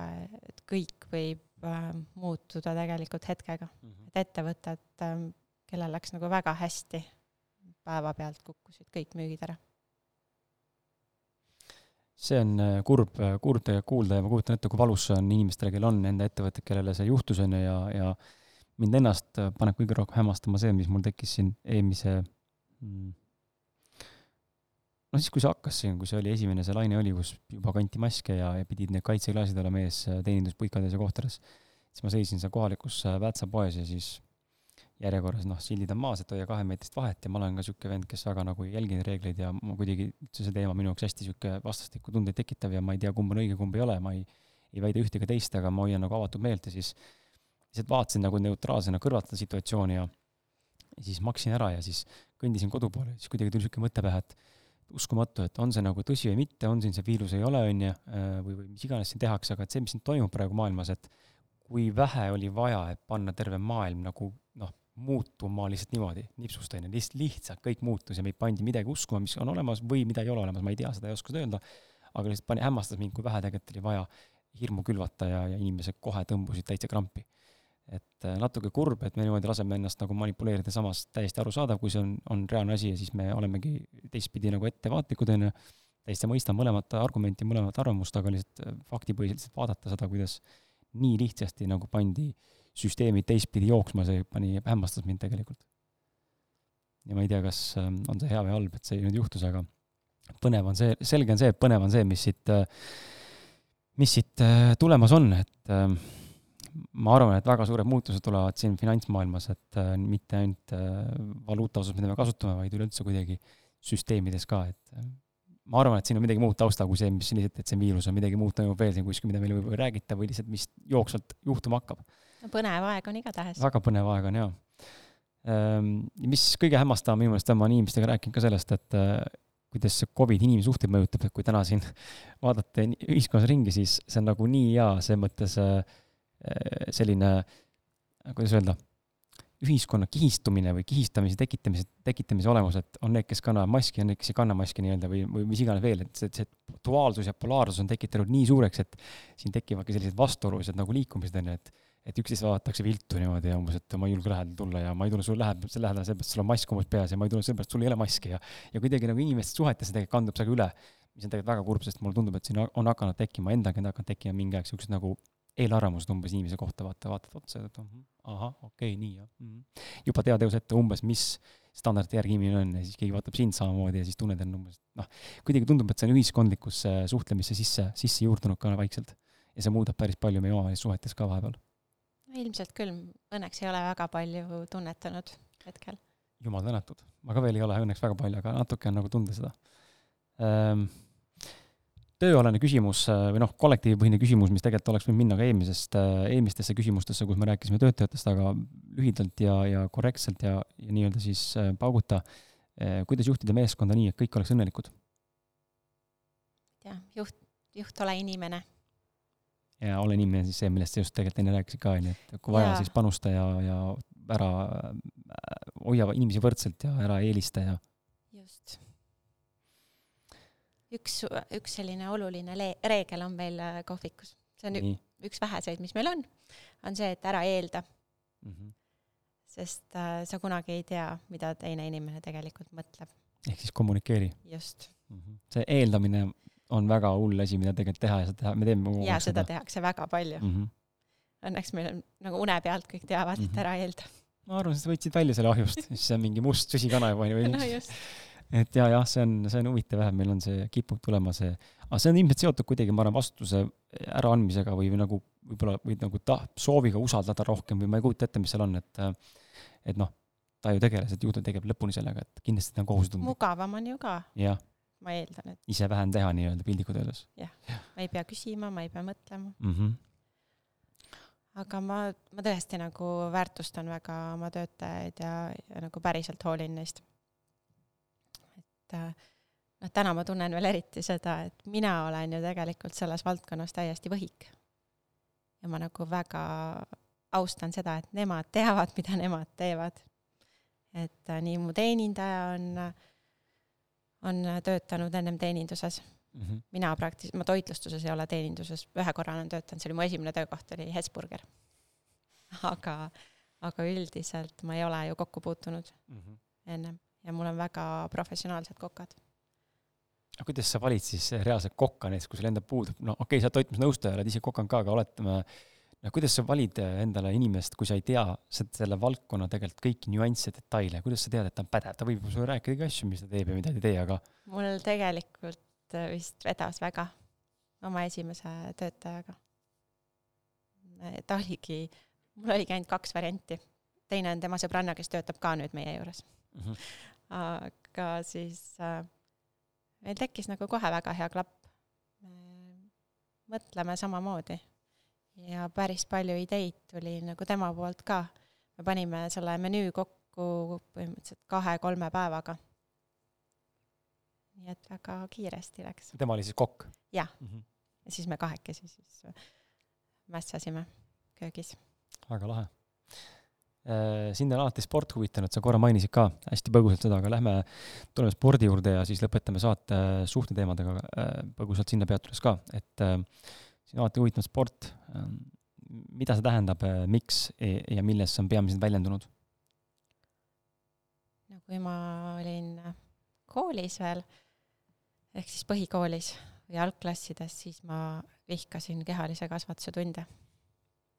et kõik võib äh, muutuda tegelikult hetkega mm. -hmm. et ettevõtted äh,, kellel läks nagu väga hästi, päevapealt kukkusid kõik müügid ära. See on äh, kurb, äh, kurb tegelikult kuulda ja ma kujutan ette, kui valus see on inimestele, kellel on enda ettevõtted, kellele see juhtus, on ju, ja, ja mind ennast äh, paneb kõige rohkem hämmastama see, mis mul tekkis siin eelmise mm, no siis, kui see hakkas siin, kui see oli esimene, see laine oli, kus juba kanti maske ja, ja pidid need kaitseklaasid olema ees teeninduspuikades ja kohtades, siis ma seisin seal kohalikus Väätsa poes ja siis järjekorras noh, sildid on maas, et hoia kahemeetrist vahet. Ja ma olen ka niisugune vend, kes väga nagu ei jälgi reegleid ja ma kuidagi, üldse see teema minu jaoks hästi niisugune vastastikku tundeid tekitav ja ma ei tea, kumb on õige, kumb ei ole, ma ei, ei väida ühte ega teist, aga ma hoian nagu avatud meelt ja siis lihtsalt vaatasin nagu neutraalsena kõrvalt seda situatsiooni ja siis maksin ära ja siis kõndisin kodu poole, siis kuidagi tuli niisugune mõte pähe, et uskumatu, et on see nagu tõsi või mitte, on siin see viirus, ei ole, on ju, või, või mis iganes siin tehakse, aga et see, mis siin toimub praegu maailmas, et kui vähe oli vaja, et panna terve maailm nagu muutuma lihtsalt niimoodi, nipsust on ju, lihtsalt, lihtsalt kõik muutus ja meid pandi midagi uskuma, mis on olemas või mida ei ole olemas, ma ei tea, seda ei oska öelda, aga lihtsalt pani, hämmastas mind, kui vähe tegelikult oli vaja hirmu külvata ja, ja inimesed kohe tõmbusid täitsa krampi. Et äh, natuke kurb, et me niimoodi laseme ennast nagu manipuleerida, samas täiesti arusaadav, kui see on, on reaalne asi ja siis me olemegi teistpidi nagu ettevaatlikud, on ju, täiesti mõistan mõlemat argumenti, mõlemat arvamust, aga lihtsalt äh, faktipõhiselt lihtsalt vaadata seda, kuidas nii lihtsasti nagu pandi süsteemid teistpidi jooksma, see pani, hämmastas mind tegelikult. ja ma ei tea, kas äh, on see hea või halb, et see nüüd juhtus, aga põnev on see, selge on see, et põnev on see, mis siit, mis siit tulemas on, et ma arvan, et väga suured muutused tulevad siin finantsmaailmas, et äh, mitte ainult äh, valuuta osas, mida me kasutame, vaid üleüldse kuidagi süsteemides ka, et äh, ma arvan, et siin on midagi muud taustal kui see, mis lihtsalt, et see viirus on midagi muud toimub veel siin kuskil, mida meile võib-olla ei räägita või lihtsalt, mis jooksvalt juhtuma hakkab. Põnev aeg on igatahes. väga põnev aeg on jaa. Ehm, mis kõige hämmastavam minu meelest on, ma olen inimestega rääkinud ka sellest, et kuidas see Covid inimsuhteid mõjutab, et kui täna siin *laughs* vaadata ühiskonnas ringi, siis see on nagu nii hea, selles mõttes äh, Äh, selline, kuidas öelda, ühiskonna kihistumine või kihistamise tekitamise, tekitamise olemus, et on need, kes kannavad maski, on need, kes ei kanna maski nii-öelda või, või mis iganes veel, et see, see duaalsus ja polaarsus on tekitanud nii suureks, et siin tekivadki sellised vastuolulised nagu liikumised, on ju, et et üksteist vaadatakse viltu niimoodi ja umbes, et ma ei julge lähedale tulla ja ma ei tule sulle lähedale, lähedale sellepärast, sul on mask umbes peas ja ma ei tule sellepärast, sul ei ole maski ja ja kuidagi nagu inimeste suhetes tegelikult kandub see ka üle, mis on tegelikult väga kurb, sest mulle tundub, et siin on hakanud tekkima, endalgi on hakanud tekkima mingi aeg niisugused nagu eelarvamused umbes inimese kohta, vaata, vaatad otsa, et mhm, ahah, okei okay,, nii jah mm. -hmm. juba tead eos ette umbes, mis standardite järgi inimene on ja siis keegi vaatab sind samamoodi ja siis tunned end umbes, noh, kuidagi tundub, et see on ühiskondlikusse suhtlemisse sisse, sisse juurdunud ka vaikselt. ja see muudab päris palju meie omavahelistes suhetes ka vahepeal. Ilmselt küll, õnneks ei ole väga palju tunnetanud hetkel. jumal tänatud, ma ka veel ei ole õnneks väga palju, aga natuke on nagu tunda seda ähm, tööalane küsimus äh, või noh, kollektiivipõhine küsimus, mis tegelikult oleks võinud minna ka eelmisest, äh, eelmistesse küsimustesse, kus me rääkisime töötajatest, aga lühidalt ja, ja korrektselt ja, ja nii-öelda siis äh, pauguta. kuidas juhtida meeskonda nii, et kõik oleks õnnelikud? jah, juht, juht, ole inimene. Ja ole inimene siis see, millest sa just tegelikult enne rääkisid ka, onju, et kui vaja, siis panusta ja, ja ära hoia inimesi võrdselt ja ära eelista ja. just üks, üks selline oluline le-, reegel on meil äh, kohvikus, see on Nii. üks väheseid, mis meil on, on see, et ära eelda mm. -hmm. sest äh, sa kunagi ei tea, mida teine inimene tegelikult mõtleb. ehk siis kommunikeeri. just mm. -hmm. see eeldamine on väga hull asi, mida tegelikult teha ja seda teha, me teeme kogu aeg seda. seda tehakse väga palju mm. -hmm. Õnneks meil on nagu une pealt kõik teavad mm, -hmm. et mhm. ära eelda. ma arvan, sa võtsid välja selle ahjust, siis see on mingi must süsikana juba või *laughs* no just et ja jah, see on, see on huvitav jah, meil on see, kipub tulema see, aga see on ilmselt seotud kuidagi, ma arvan, vastutuse äraandmisega või nagu võib-olla, või nagu ta-, sooviga usaldada rohkem või ma ei kujuta ette, mis seal on, et et noh, ta ju tegeles, et ju ta tegeleb lõpuni sellega, et kindlasti ta on kohusetundlik. mugavam on ju ka. jah. Ma eeldan, et. ise vähem teha nii-öelda piltlikult öeldes. jah ja., ma ei pea küsima, ma ei pea mõtlema mm. -hmm aga ma, ma tõesti nagu väärtustan väga oma töötajaid ja, ja nagu päriselt hoolin neist et äh, noh, täna ma tunnen veel eriti seda, et mina olen ju tegelikult selles valdkonnas täiesti võhik. ja ma nagu väga austan seda, et nemad teavad, mida nemad teevad. et äh, nii mu teenindaja on, on töötanud ennem teeninduses mm. -hmm. mina praktis-, ma toitlustuses ei ole teeninduses, ühe korra olen töötanud, see oli mu esimene töökoht, oli Hesburger. aga, aga üldiselt ma ei ole ju kokku puutunud mm -hmm. ennem ja mul on väga professionaalsed kokad. aga kuidas sa valid siis reaalselt kokka näiteks, kui sul endal puudub, no okei okay,, sa oled toitmisnõustaja, oled ise kokanud ka, aga oletame, no kuidas sa valid endale inimest, kui sa ei tea selle valdkonna tegelikult kõiki nüansse, detaile, kuidas sa tead, et ta on pädev, ta võib sulle rääkidagi asju, mis ta teeb ja mida ta ei tee, aga mul tegelikult vist vedas väga oma esimese töötajaga. ta oligi, mul oligi ainult kaks varianti. teine on tema sõbranna, kes töötab ka nüüd meie juures mm. -hmm aga siis äh, meil tekkis nagu kohe väga hea klapp. mõtleme samamoodi ja päris palju ideid tuli nagu tema poolt ka. me panime selle menüü kokku põhimõtteliselt kahe-kolme päevaga. nii et väga kiiresti läks. tema oli siis kokk? jah mm, -hmm. ja siis me kahekesi siis mässasime köögis. väga lahe Äh, sind on alati sport huvitanud, sa korra mainisid ka hästi põgusalt seda, aga lähme, tuleme spordi juurde ja siis lõpetame saate suhteteemadega äh, põgusalt sinna peatudes ka, et äh, sind on alati huvitanud sport. Mida see tähendab, miks e-, ja milles see on peamiselt väljendunud? no kui ma olin koolis veel, ehk siis põhikoolis või algklassides, siis ma vihkasin kehalise kasvatuse tunde.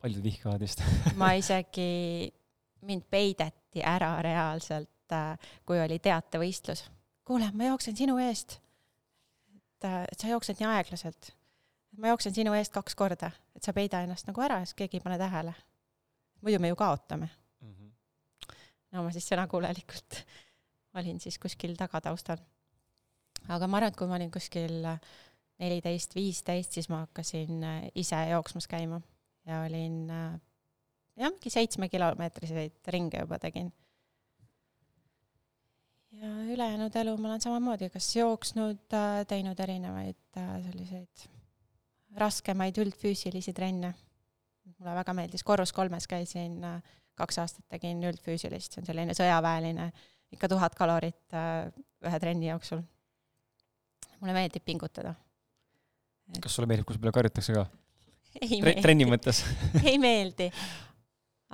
paljud vihkavad vist *laughs* ma isegi mind peideti ära reaalselt, äh, kui oli teatevõistlus. kuule, ma jooksen sinu eest. et, äh, et sa jooksed nii aeglaselt. Ma jooksen sinu eest kaks korda, et sa peida ennast nagu ära, siis keegi ei pane tähele. muidu me ju kaotame mm. -hmm. no ma siis sõnakuulelikult *laughs* olin siis kuskil tagataustal. aga ma arvan, et kui ma olin kuskil neliteist, viisteist, siis ma hakkasin äh, ise jooksmas käima ja olin jah, mingi seitsmekilomeetriseid ringe juba tegin. ja ülejäänud elu ma olen samamoodi kas jooksnud, äh, teinud erinevaid äh, selliseid raskemaid üldfüüsilisi trenne. mulle väga meeldis, Korrus kolmes käisin, äh, kaks aastat tegin üldfüüsilist, see on selline sõjaväeline, ikka tuhat kalorit ühe trenni jooksul. mulle meeldib pingutada. kas sulle meeldib, kui su peale karjutakse ka? ei meeldi. trenni mõttes *laughs* ei meeldi,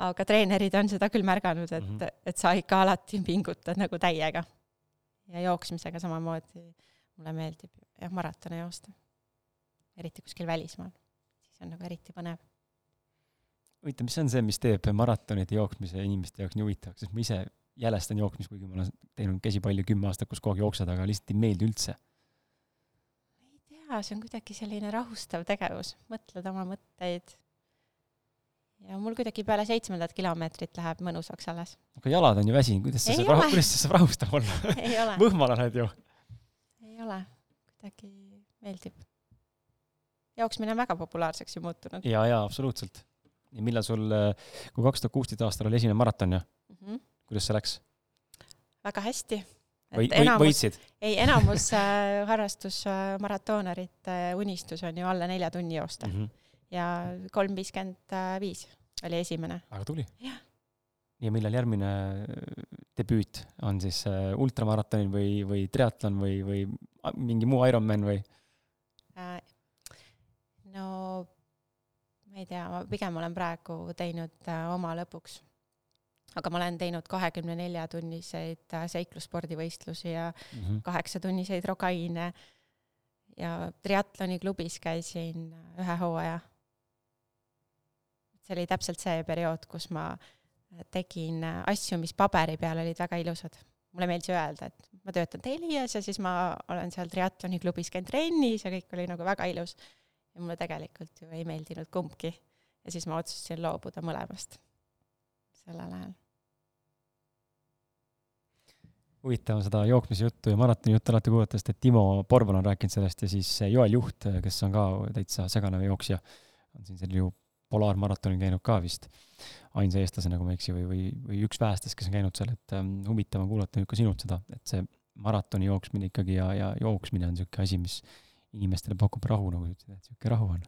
aga treenerid on seda küll märganud, et mm, -hmm. et sa ikka alati pingutad nagu täiega. ja jooksmisega samamoodi mulle meeldib jah, maratone joosta. Eriti kuskil välismaal, siis on nagu eriti põnev. huvitav, mis on see, mis teeb maratonide jooksmise inimeste jaoks nii huvitavaks, sest ma ise jälestan jooksmist, kuigi ma olen teinud käsipalli kümme aastat, kus kogu aeg jooksed, aga lihtsalt ei meeldi üldse. ei tea, see on kuidagi selline rahustav tegevus, mõtled oma mõtteid ja mul kuidagi peale seitsmendat kilomeetrit läheb mõnusaks alles. aga jalad on ju väsinud, kuidas sa saad rahu, kuidas sa saad rahustav olla võhmal oled ju. ei ole, kuidagi meeldib. Jooksmine on väga populaarseks ju muutunud ja, ja absoluutselt. ja millal sul, kui kaks tuhat kuusteist aastal oli esimene maraton, jah mm? -hmm. kuidas see läks? väga hästi. või, või võitsid? ei, enamus äh, *laughs* harrastusmaratonarite äh, unistus on ju alla nelja tunni joosta mm. -hmm. ja kolm viiskümmend viis oli esimene. väga tubli. jah ja millal järgmine äh, debüüt on siis äh, ultramaratonil või, või triatlon või, või mingi muu Ironman või äh,? no ma ei tea, ma pigem olen praegu teinud äh, oma lõbuks. aga ma olen teinud kahekümne nelja tunniseid äh, seiklusspordivõistlusi ja kaheksatunniseid mm -hmm. rogaine ja triatloni klubis käisin äh, ühe hooaja. see oli täpselt see periood, kus ma äh, tegin asju, mis paberi peal olid väga ilusad. mulle meeldis öelda, et ma töötan Telias ja siis ma olen seal triatloni klubis käinud trennis ja kõik oli nagu väga ilus. Ja mulle tegelikult ju ei meeldinud kumbki. ja siis ma otsustasin loobuda mõlemast sellel ajal. huvitav on seda jooksmise juttu ja maratoni juttu alati kuulata, sest et Timo Porval on rääkinud sellest ja siis Joel Juht, kes on ka täitsa segane jooksja, on siin sel ju polaarmaratonil käinud ka vist ainsa eestlasena, kui ma ei eksi, või, või, või üks vähestest, kes on käinud seal, et ähm, huvitav on kuulata nüüd ka sinult seda, et see maratoni jooksmine ikkagi ja, ja jooksmine on niisugune asi, mis inimestele pakub rahu, nagu sa ütlesid, et niisugune rahu on.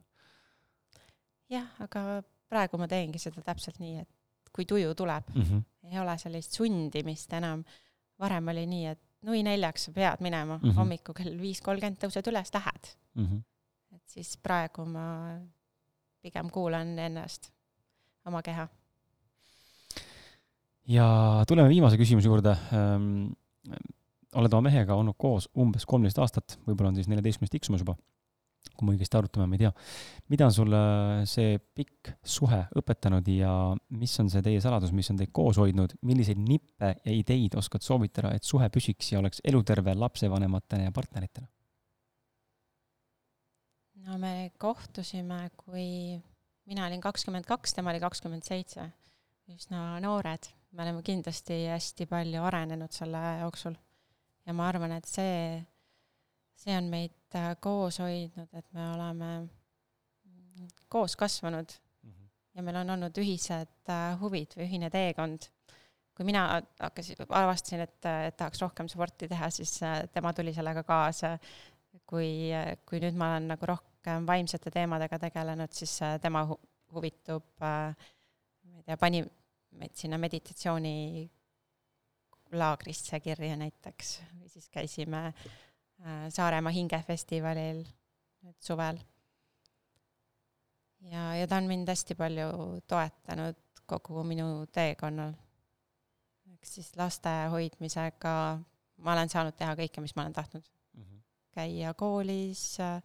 jah, aga praegu ma teengi seda täpselt nii, et kui tuju tuleb mm, -hmm. ei ole sellist sundimist enam. varem oli nii, et nui neljaks sa pead minema mm, -hmm. hommikul kell viis kolmkümmend tõused üles, lähed mm. -hmm. et siis praegu ma pigem kuulan ennast, oma keha ja tuleme viimase küsimuse juurde ähm,. Oled oma mehega olnud koos umbes kolmteist aastat, võib-olla on siis neljateistkümnest tiksumas juba, kui me õigesti arutame, ma ei tea. mida on sulle see pikk suhe õpetanud ja mis on see teie saladus, mis on teid koos hoidnud, milliseid nippe ja ideid oskad soovitada, et suhe püsiks ja oleks eluterve lapsevanematena ja partneritena? no me kohtusime, kui mina olin kakskümmend kaks, tema oli kakskümmend seitse, üsna noored me oleme kindlasti hästi palju arenenud selle jooksul. Ja ma arvan, et see, see on meid äh, koos hoidnud, et me oleme koos kasvanud mm -hmm. ja meil on olnud ühised äh, huvid või ühine teekond. kui mina hakkasin, avastasin, et, et tahaks rohkem sporti teha, siis äh, tema tuli sellega kaasa. kui, kui nüüd ma olen nagu rohkem vaimsete teemadega tegelenud, siis tema hu huvitub, ma ei tea, pani meid sinna meditatsiooni laagrisse kirja näiteks või siis käisime äh, Saaremaa hingefestivalil nüüd suvel. ja, ja ta on mind hästi palju toetanud kogu minu teekonnal. ehk siis laste hoidmisega ma olen saanud teha kõike, mis ma olen tahtnud mm. -hmm. käia koolis äh,,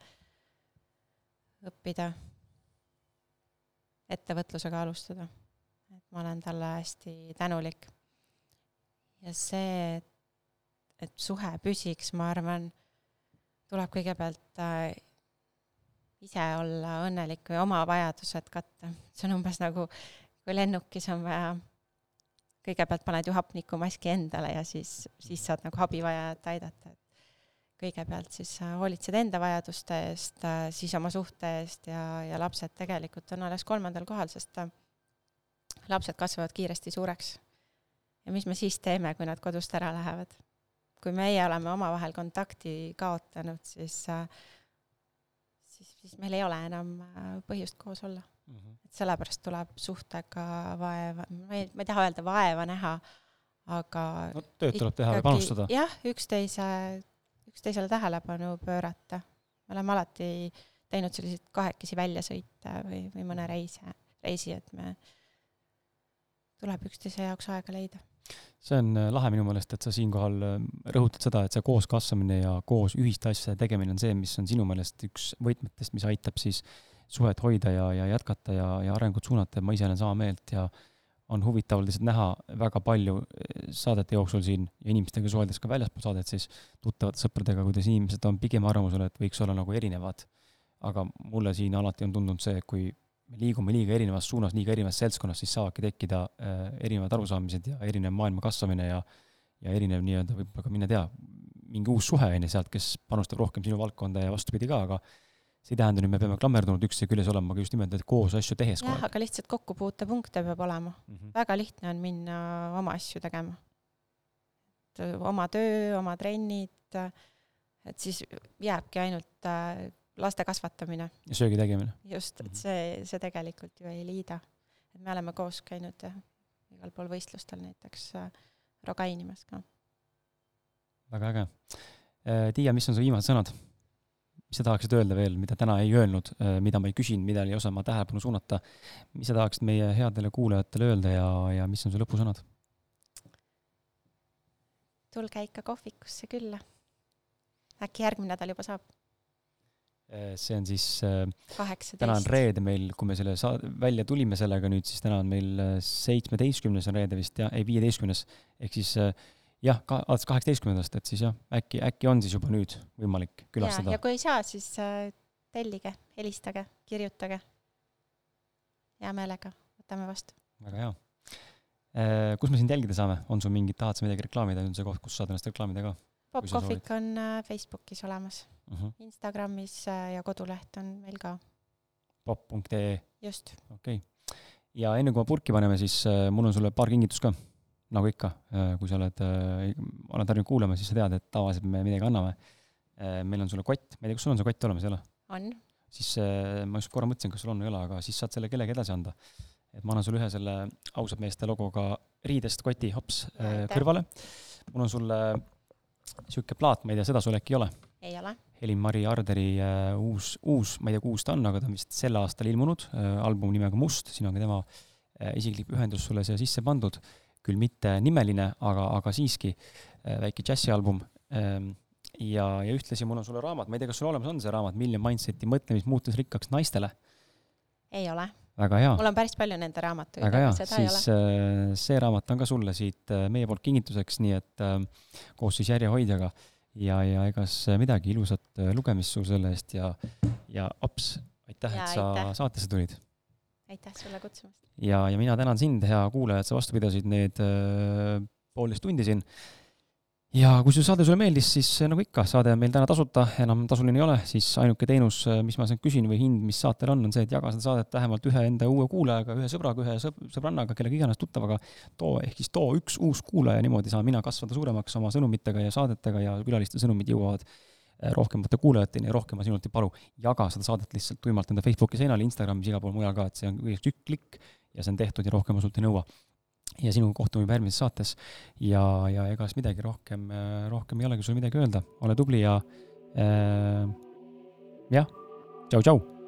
õppida, ettevõtlusega alustada et ma olen talle hästi tänulik. Ja see, et suhe püsiks, ma arvan, tuleb kõigepealt äh, ise olla õnnelik või oma vajadused katta. see on umbes nagu, kui lennukis on vaja, kõigepealt paned ju hapnikumaski endale ja siis, siis saad nagu abivajajat aidata, et kõigepealt siis sa hoolitsed enda vajaduste eest, äh, siis oma suhte eest ja, ja lapsed tegelikult on alles kolmandal kohal, sest ta lapsed kasvavad kiiresti suureks. Ja mis me siis teeme, kui nad kodust ära lähevad? kui meie oleme omavahel kontakti kaotanud, siis, siis, siis meil ei ole enam äh, põhjust koos olla mm. -hmm. et sellepärast tuleb suhtega vaeva, ma ei, ma ei taha öelda vaeva näha, aga no tööd tuleb teha ja panustada. jah, üksteise, üksteisele tähelepanu pöörata. me oleme alati teinud selliseid kahekesi väljasõite või, või mõne reisi, reisi, et me äh, tuleb üksteise jaoks aega leida. See on äh, lahe minu meelest, et sa siinkohal äh, rõhutad seda, et see koos kasvamine ja koos ühiste asjade tegemine on see, mis on sinu meelest üks võtmetest, mis aitab siis suhet hoida ja, ja jätkata ja, ja arengut suunata ja ma ise olen sama meelt ja on huvitav lihtsalt näha väga palju äh, saadete jooksul siin ja inimestega suheldes ka väljaspool saadet siis tuttavate sõpradega, kuidas inimesed on pigem arvamusel, et võiks olla nagu erinevad. aga mulle siin alati on tundunud see, kui me liigume liiga erinevas suunas, liiga erinevas seltskonnas, siis saavadki tekkida äh, erinevad arusaamised ja erinev maailma kasvamine ja ja erinev nii-öelda võib-olla ka mine tea, mingi uus suhe, on ju, sealt, kes panustab rohkem sinu valdkonda ja vastupidi ka, aga see ei tähenda nüüd, me peame klammerdunud üksteise küljes olema, aga just nimelt, et koos asju tehes jah, aga lihtsalt kokkupuutepunkte peab olema. aeg. väga lihtne on minna oma asju tegema. oma töö, oma trennid, et siis jääbki ainult äh, laste kasvatamine, ja söögi tegemine. just, Mhm. et see, see tegelikult ju ei liida. et me oleme koos käinud igal pool võistlustel näiteks äh, rogainimas ka. väga äge. Tiia, mis on su viimased sõnad? mis sa tahaksid öelda veel, mida täna ei öelnud, mida ma ei küsinud, millele ei osanud ma tähelepanu suunata? mis sa tahaksid meie headele kuulajatele öelda ja, ja mis on su lõpusõnad? tulge ikka kohvikusse külla. äkki järgmine nädal juba saab, see on siis äh, täna on reede meil, kui me selle saa-, välja tulime sellega nüüd, siis täna on meil äh, seitsmeteistkümnes on reede vist jah, ei viieteistkümnes. ehk siis äh, jah, ka alates kaheksateistkümnendast, et siis jah, äkki, äkki on siis juba nüüd võimalik külastada ja. kui ei saa, siis äh, tellige, helistage, kirjutage. hea meelega võtame vastu. väga hea. kus me sind jälgida saame, on sul mingid, tahad sa midagi reklaamida, on see koht, kus saad ennast reklaamida ka Pop Kui sa Kohvik on äh, Facebookis olemas, uh? -huh. Instagramis äh, ja koduleht on meil ka, pop.ee, just. okei okay.. ja enne kui me purki paneme, siis äh, mul on sulle paar kingitust ka, nagu ikka, kui sa oled äh,, oled harjunud kuulama, siis sa tead, et tavaliselt me midagi anname. meil on sulle kott, ma ei tea, kas sul on see kott olemas, ei ole? on, siis äh, ma just korra mõtlesin, kas sul on või ei ole, aga siis saad selle kellegi edasi anda. et ma annan sulle ühe selle ausad meeste logoga riidest koti hops äh, Aitäh. kõrvale. mul on sulle sihuke plaat, ma ei tea, seda sul äkki ei ole? ei ole, Helin-Mari Arderi äh, uus, uus, ma ei tea, kui uus ta on, aga ta on vist sel aastal ilmunud äh,, album nimega Must, siin on ka tema äh, isiklik pühendus sulle siia sisse pandud, küll mitte nimeline, aga, aga siiski äh, väike džässialbum. Ähm,. ja, ja ühtlasi mul on sulle raamat, ma ei tea, kas sul olemas on see raamat Million Mindseti mõtlemist muutes rikkaks naistele, ei ole. väga hea, mul on päris palju nende raamatuid, väga hea. siis äh, see raamat on ka sulle siit äh, meie poolt kingituseks, nii et äh, koos siis järjehoidjaga ja, ja egas midagi, ilusat äh, lugemist sulle selle eest ja, ja aps, aitäh, et sa aitäh. saatesse tulid. aitäh sulle kutsumast. ja, ja mina tänan sind, hea kuulaja, et sa vastu pidasid need äh, poolteist tundi siin. Ja kui see saade sulle meeldis, siis äh, nagu ikka, saade on meil täna tasuta, enam tasuline ei ole, siis ainuke teenus, mis ma sealt küsin või hind, mis saatel on, on see, et jaga seda saadet vähemalt ühe enda uue kuulajaga, ühe sõbraga, ühe sõb- sõbrannaga, kellega iganes tuttavaga. too ehk siis too üks uus kuulaja, niimoodi saan mina kasvada suuremaks oma sõnumitega ja saadetega ja külaliste sõnumid jõuavad äh, rohkemate kuulajateni ja rohkem ma sinult ei palu. jaga seda saadet lihtsalt tuimalt enda Facebooki seinal, Instagramis, igal pool mujal ka, et see on üks klikk ja see on tehtud ja rohkem ma sult ei nõua. Ja sinuga kohtume juba järgmises saates. Ja, ja ega siis midagi rohkem, rohkem ei olegi sul midagi öelda, ole tubli ja äh, jah, tšau-tšau